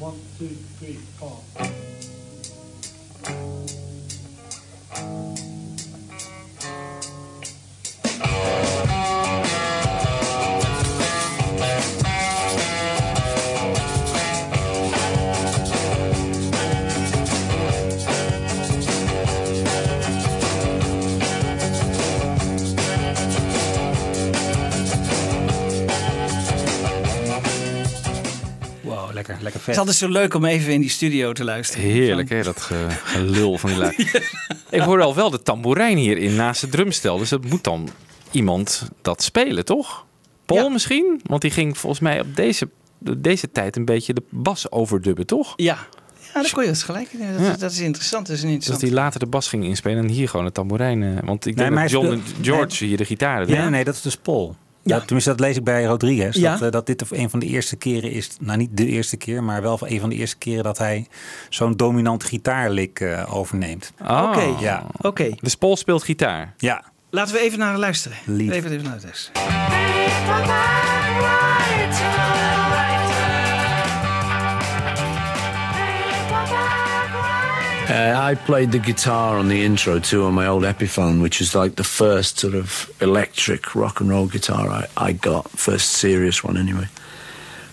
One, two, three, four. Wow, lekker, lekker Het vet. is altijd zo leuk om even in die studio te luisteren. Heerlijk, hè? Dat ge- gelul van die lui. Ik hoor al wel de tamboerijn hierin naast het drumstel. Dus dat moet dan iemand dat spelen, toch? Paul misschien? Want die ging volgens mij op deze, deze tijd een beetje de bas overdubben, toch? Ja. Ja, daar kon je dus gelijk. in. Dat, Ja. dat is interessant. Dat is Dus interessant. dat hij later de bas ging inspelen en hier gewoon de tamboerijn. eh, want ik Nee, denk dat John en speelt- George hier de gitaren Ja, nee, dat is dus Paul. Ja. tenminste, dat lees ik bij Rodriguez. Ja. Dat, eh, dat dit een van de eerste keren is. Nou, niet de eerste keer, maar wel een van de eerste keren dat hij zo'n dominant gitaarlik eh, overneemt. Oh. Oké. Ja. Oké. Dus Paul speelt gitaar. Ja. Laten we even naar luisteren. Lief. Even, even naar luisteren. Uh, I played the guitar on the intro too on my old Epiphone, which is like the first sort of electric rock and roll guitar I, I got, first serious one anyway.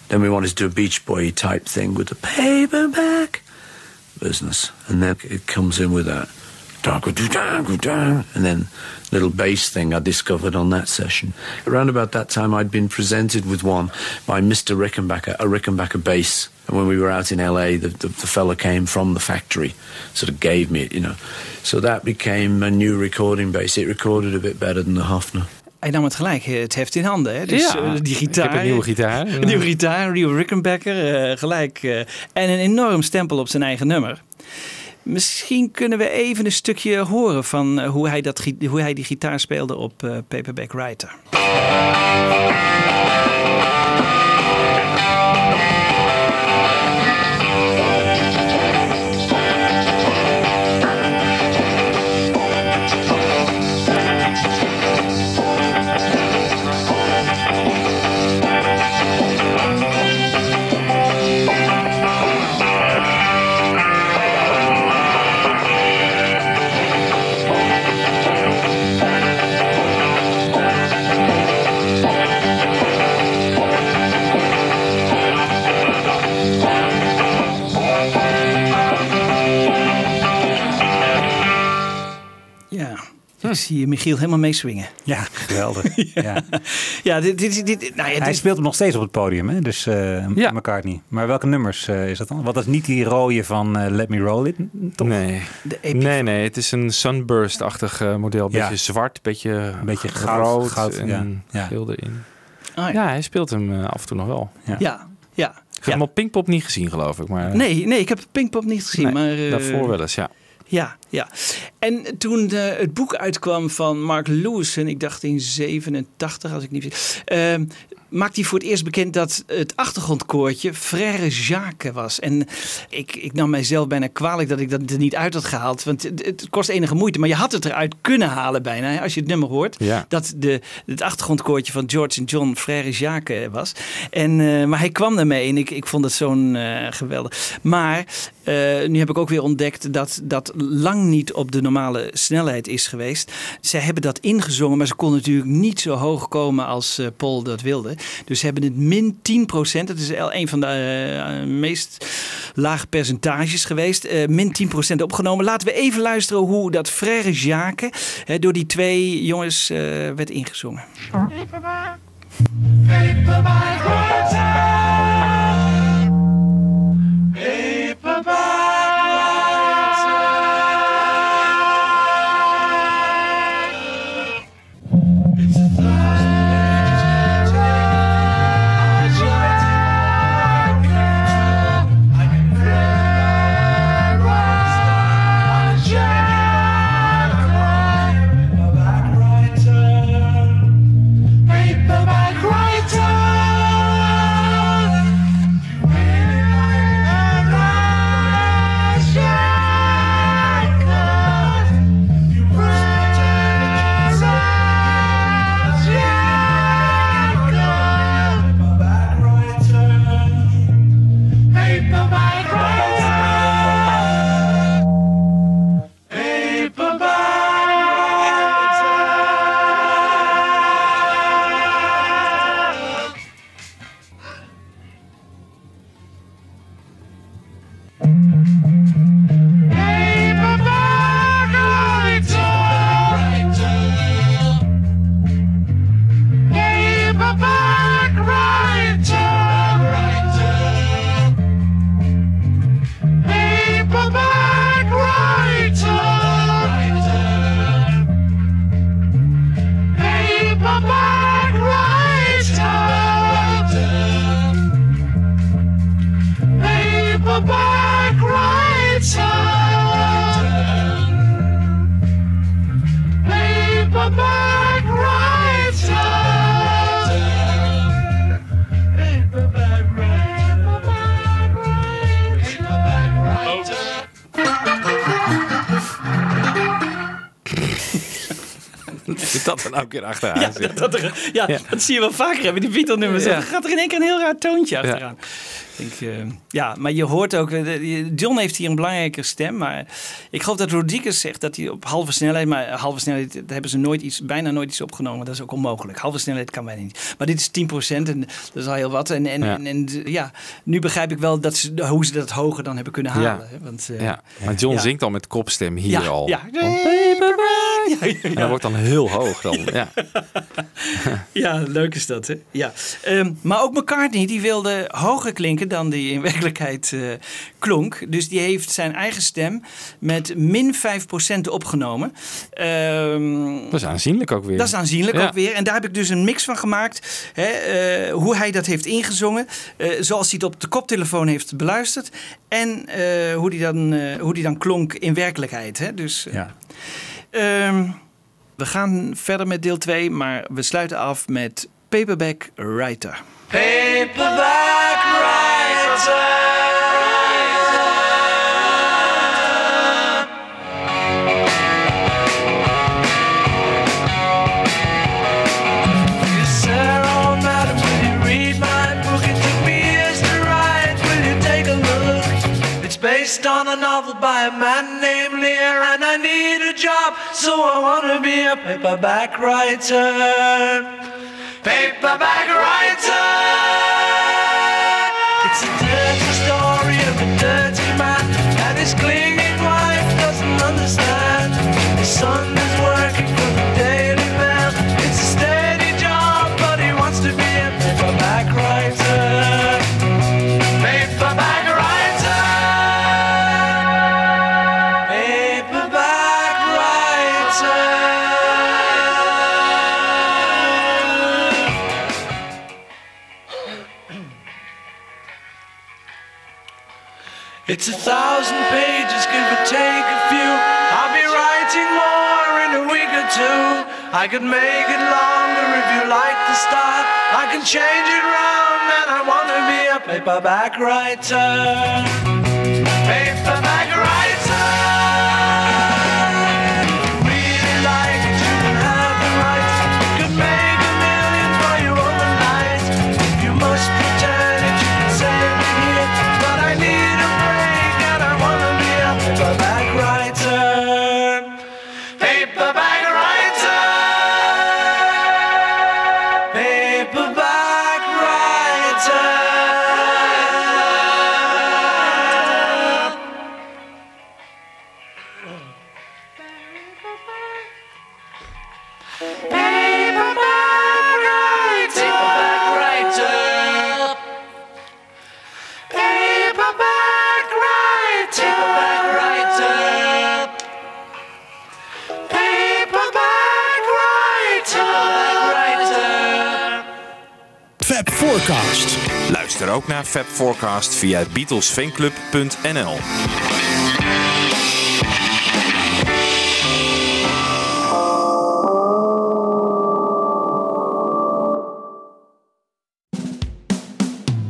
Then we wanted to do a Beach Boy type thing with the paperback business, and then it comes in with that and then little bass thing I discovered on that session. Around about that time, I'd been presented with one by Mr. Rickenbacker, a Rickenbacker bass. And when we were out in LA, the, the, the fella came from the factory, sort of gave me it, you know. So that became a new recording bass. It recorded a bit better than the Hofner. Hij nam het gelijk eh, het heft in handen. Hè? Dus Ja, eh, die ik gitaar. heb een nieuwe gitaar. Een nieuwe gitaar, een nieuwe Rickenbacker. eh, gelijk. eh, en een enorm stempel op zijn eigen nummer. Misschien kunnen we even een stukje horen van eh, hoe, hij dat, hoe hij die gitaar speelde op eh, Paperback Writer. Zie Michiel helemaal meeswingen. Ja, geweldig. ja. Ja, dit, dit, dit, nou ja, Hij dit- speelt hem nog steeds op het podium, hè? dus eh McCartney. Maar welke nummers eh, is dat dan? Wat is niet die rode van eh, Let Me Roll It? Toch? Nee. nee, nee, het is een sunburst-achtig eh, model. Beetje Ja. zwart, beetje, Een beetje goud- en ja. Ja. geel erin. Ah, ja. hij speelt hem af en toe nog wel. Ja. Ja, ja. Ik heb hem op Pinkpop niet gezien, geloof ik. Maar, Nee, nee, ik heb Pinkpop niet gezien. Nee, maar, eh, daarvoor wel eens, ja. Ja, ja. En toen eh, het boek uitkwam van Mark Lewison, ik dacht in 87, als ik niet eh, maakte hij voor het eerst bekend dat het achtergrondkoortje Frère Jacques was. En ik, ik nam mijzelf bijna kwalijk dat ik dat er niet uit had gehaald, want het, het kost enige moeite. Maar je had het eruit kunnen halen bijna, hè, als je het nummer hoort. Ja. Dat de, het achtergrondkoortje van George en John Frère Jacques eh, was. En, eh, maar hij kwam daarmee en ik, ik vond het zo'n geweldig. Maar nu heb ik ook weer ontdekt dat, dat lang niet op de normale snelheid is geweest. Zij hebben dat ingezongen, maar ze kon natuurlijk niet zo hoog komen als eh, Paul dat wilde. Dus ze hebben het min 10% Dat is een van de eh, meest lage percentages geweest. Eh, min 10% opgenomen. Laten we even luisteren hoe dat Frère Jacques door die twee jongens werd ingezongen. Keer achteraan? Ja, dat, dat er- ja, dat zie je wel vaker hebben, die Beatle-nummers. Dan gaat er in één keer een heel raar toontje achteraan. Ik eh, ja, maar je hoort ook... eh, John heeft hier een belangrijke stem, maar ik geloof dat Rodriguez zegt dat hij op halve snelheid... maar halve snelheid, daar hebben ze nooit iets, bijna nooit iets opgenomen. Dat is ook onmogelijk. Halve snelheid kan bijna niet. Maar dit is 10% en dat is al heel wat. En, en, Ja. en, en, ja, nu begrijp ik wel dat ze, hoe ze dat hoger dan hebben kunnen halen. hè, Want, eh, ja, maar John ja. zingt al met kopstem hier Ja, al. ja. Want- Ja, ja, En ja. dat wordt dan heel hoog dan. Ja. Ja, leuk is dat, hè? Ja. Ehm, maar ook McCartney, die wilde hoger klinken dan die in werkelijkheid eh, klonk. Dus die heeft zijn eigen stem met min 5% opgenomen. Ehm, Dat is aanzienlijk ook weer. dat is aanzienlijk Ja. ook weer. En daar heb ik dus een mix van gemaakt. Hè, eh, hoe hij dat heeft ingezongen. eh, zoals hij het op de koptelefoon heeft beluisterd. En eh, hoe, die dan, eh, hoe die dan klonk in werkelijkheid. Hè? Dus, Ja. Ehm, we gaan verder met deel 2, maar we sluiten af met Paperback Writer. Paperback Yes, based on a novel by a man named Lear, and I need a job, so I want to be a paperback writer. Paperback writer. I could make it longer if you like the start. I can change it round, and I want to be a paperback writer. Paperback Luister ook naar Fab Forecast via beatlesfanclub.nl.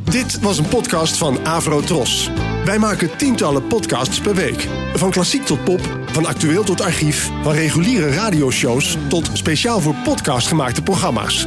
Dit was een podcast van Avro Tros. Wij maken tientallen podcasts per week. Van klassiek tot pop, van actueel tot archief, van reguliere radioshows tot speciaal voor podcast gemaakte programma's.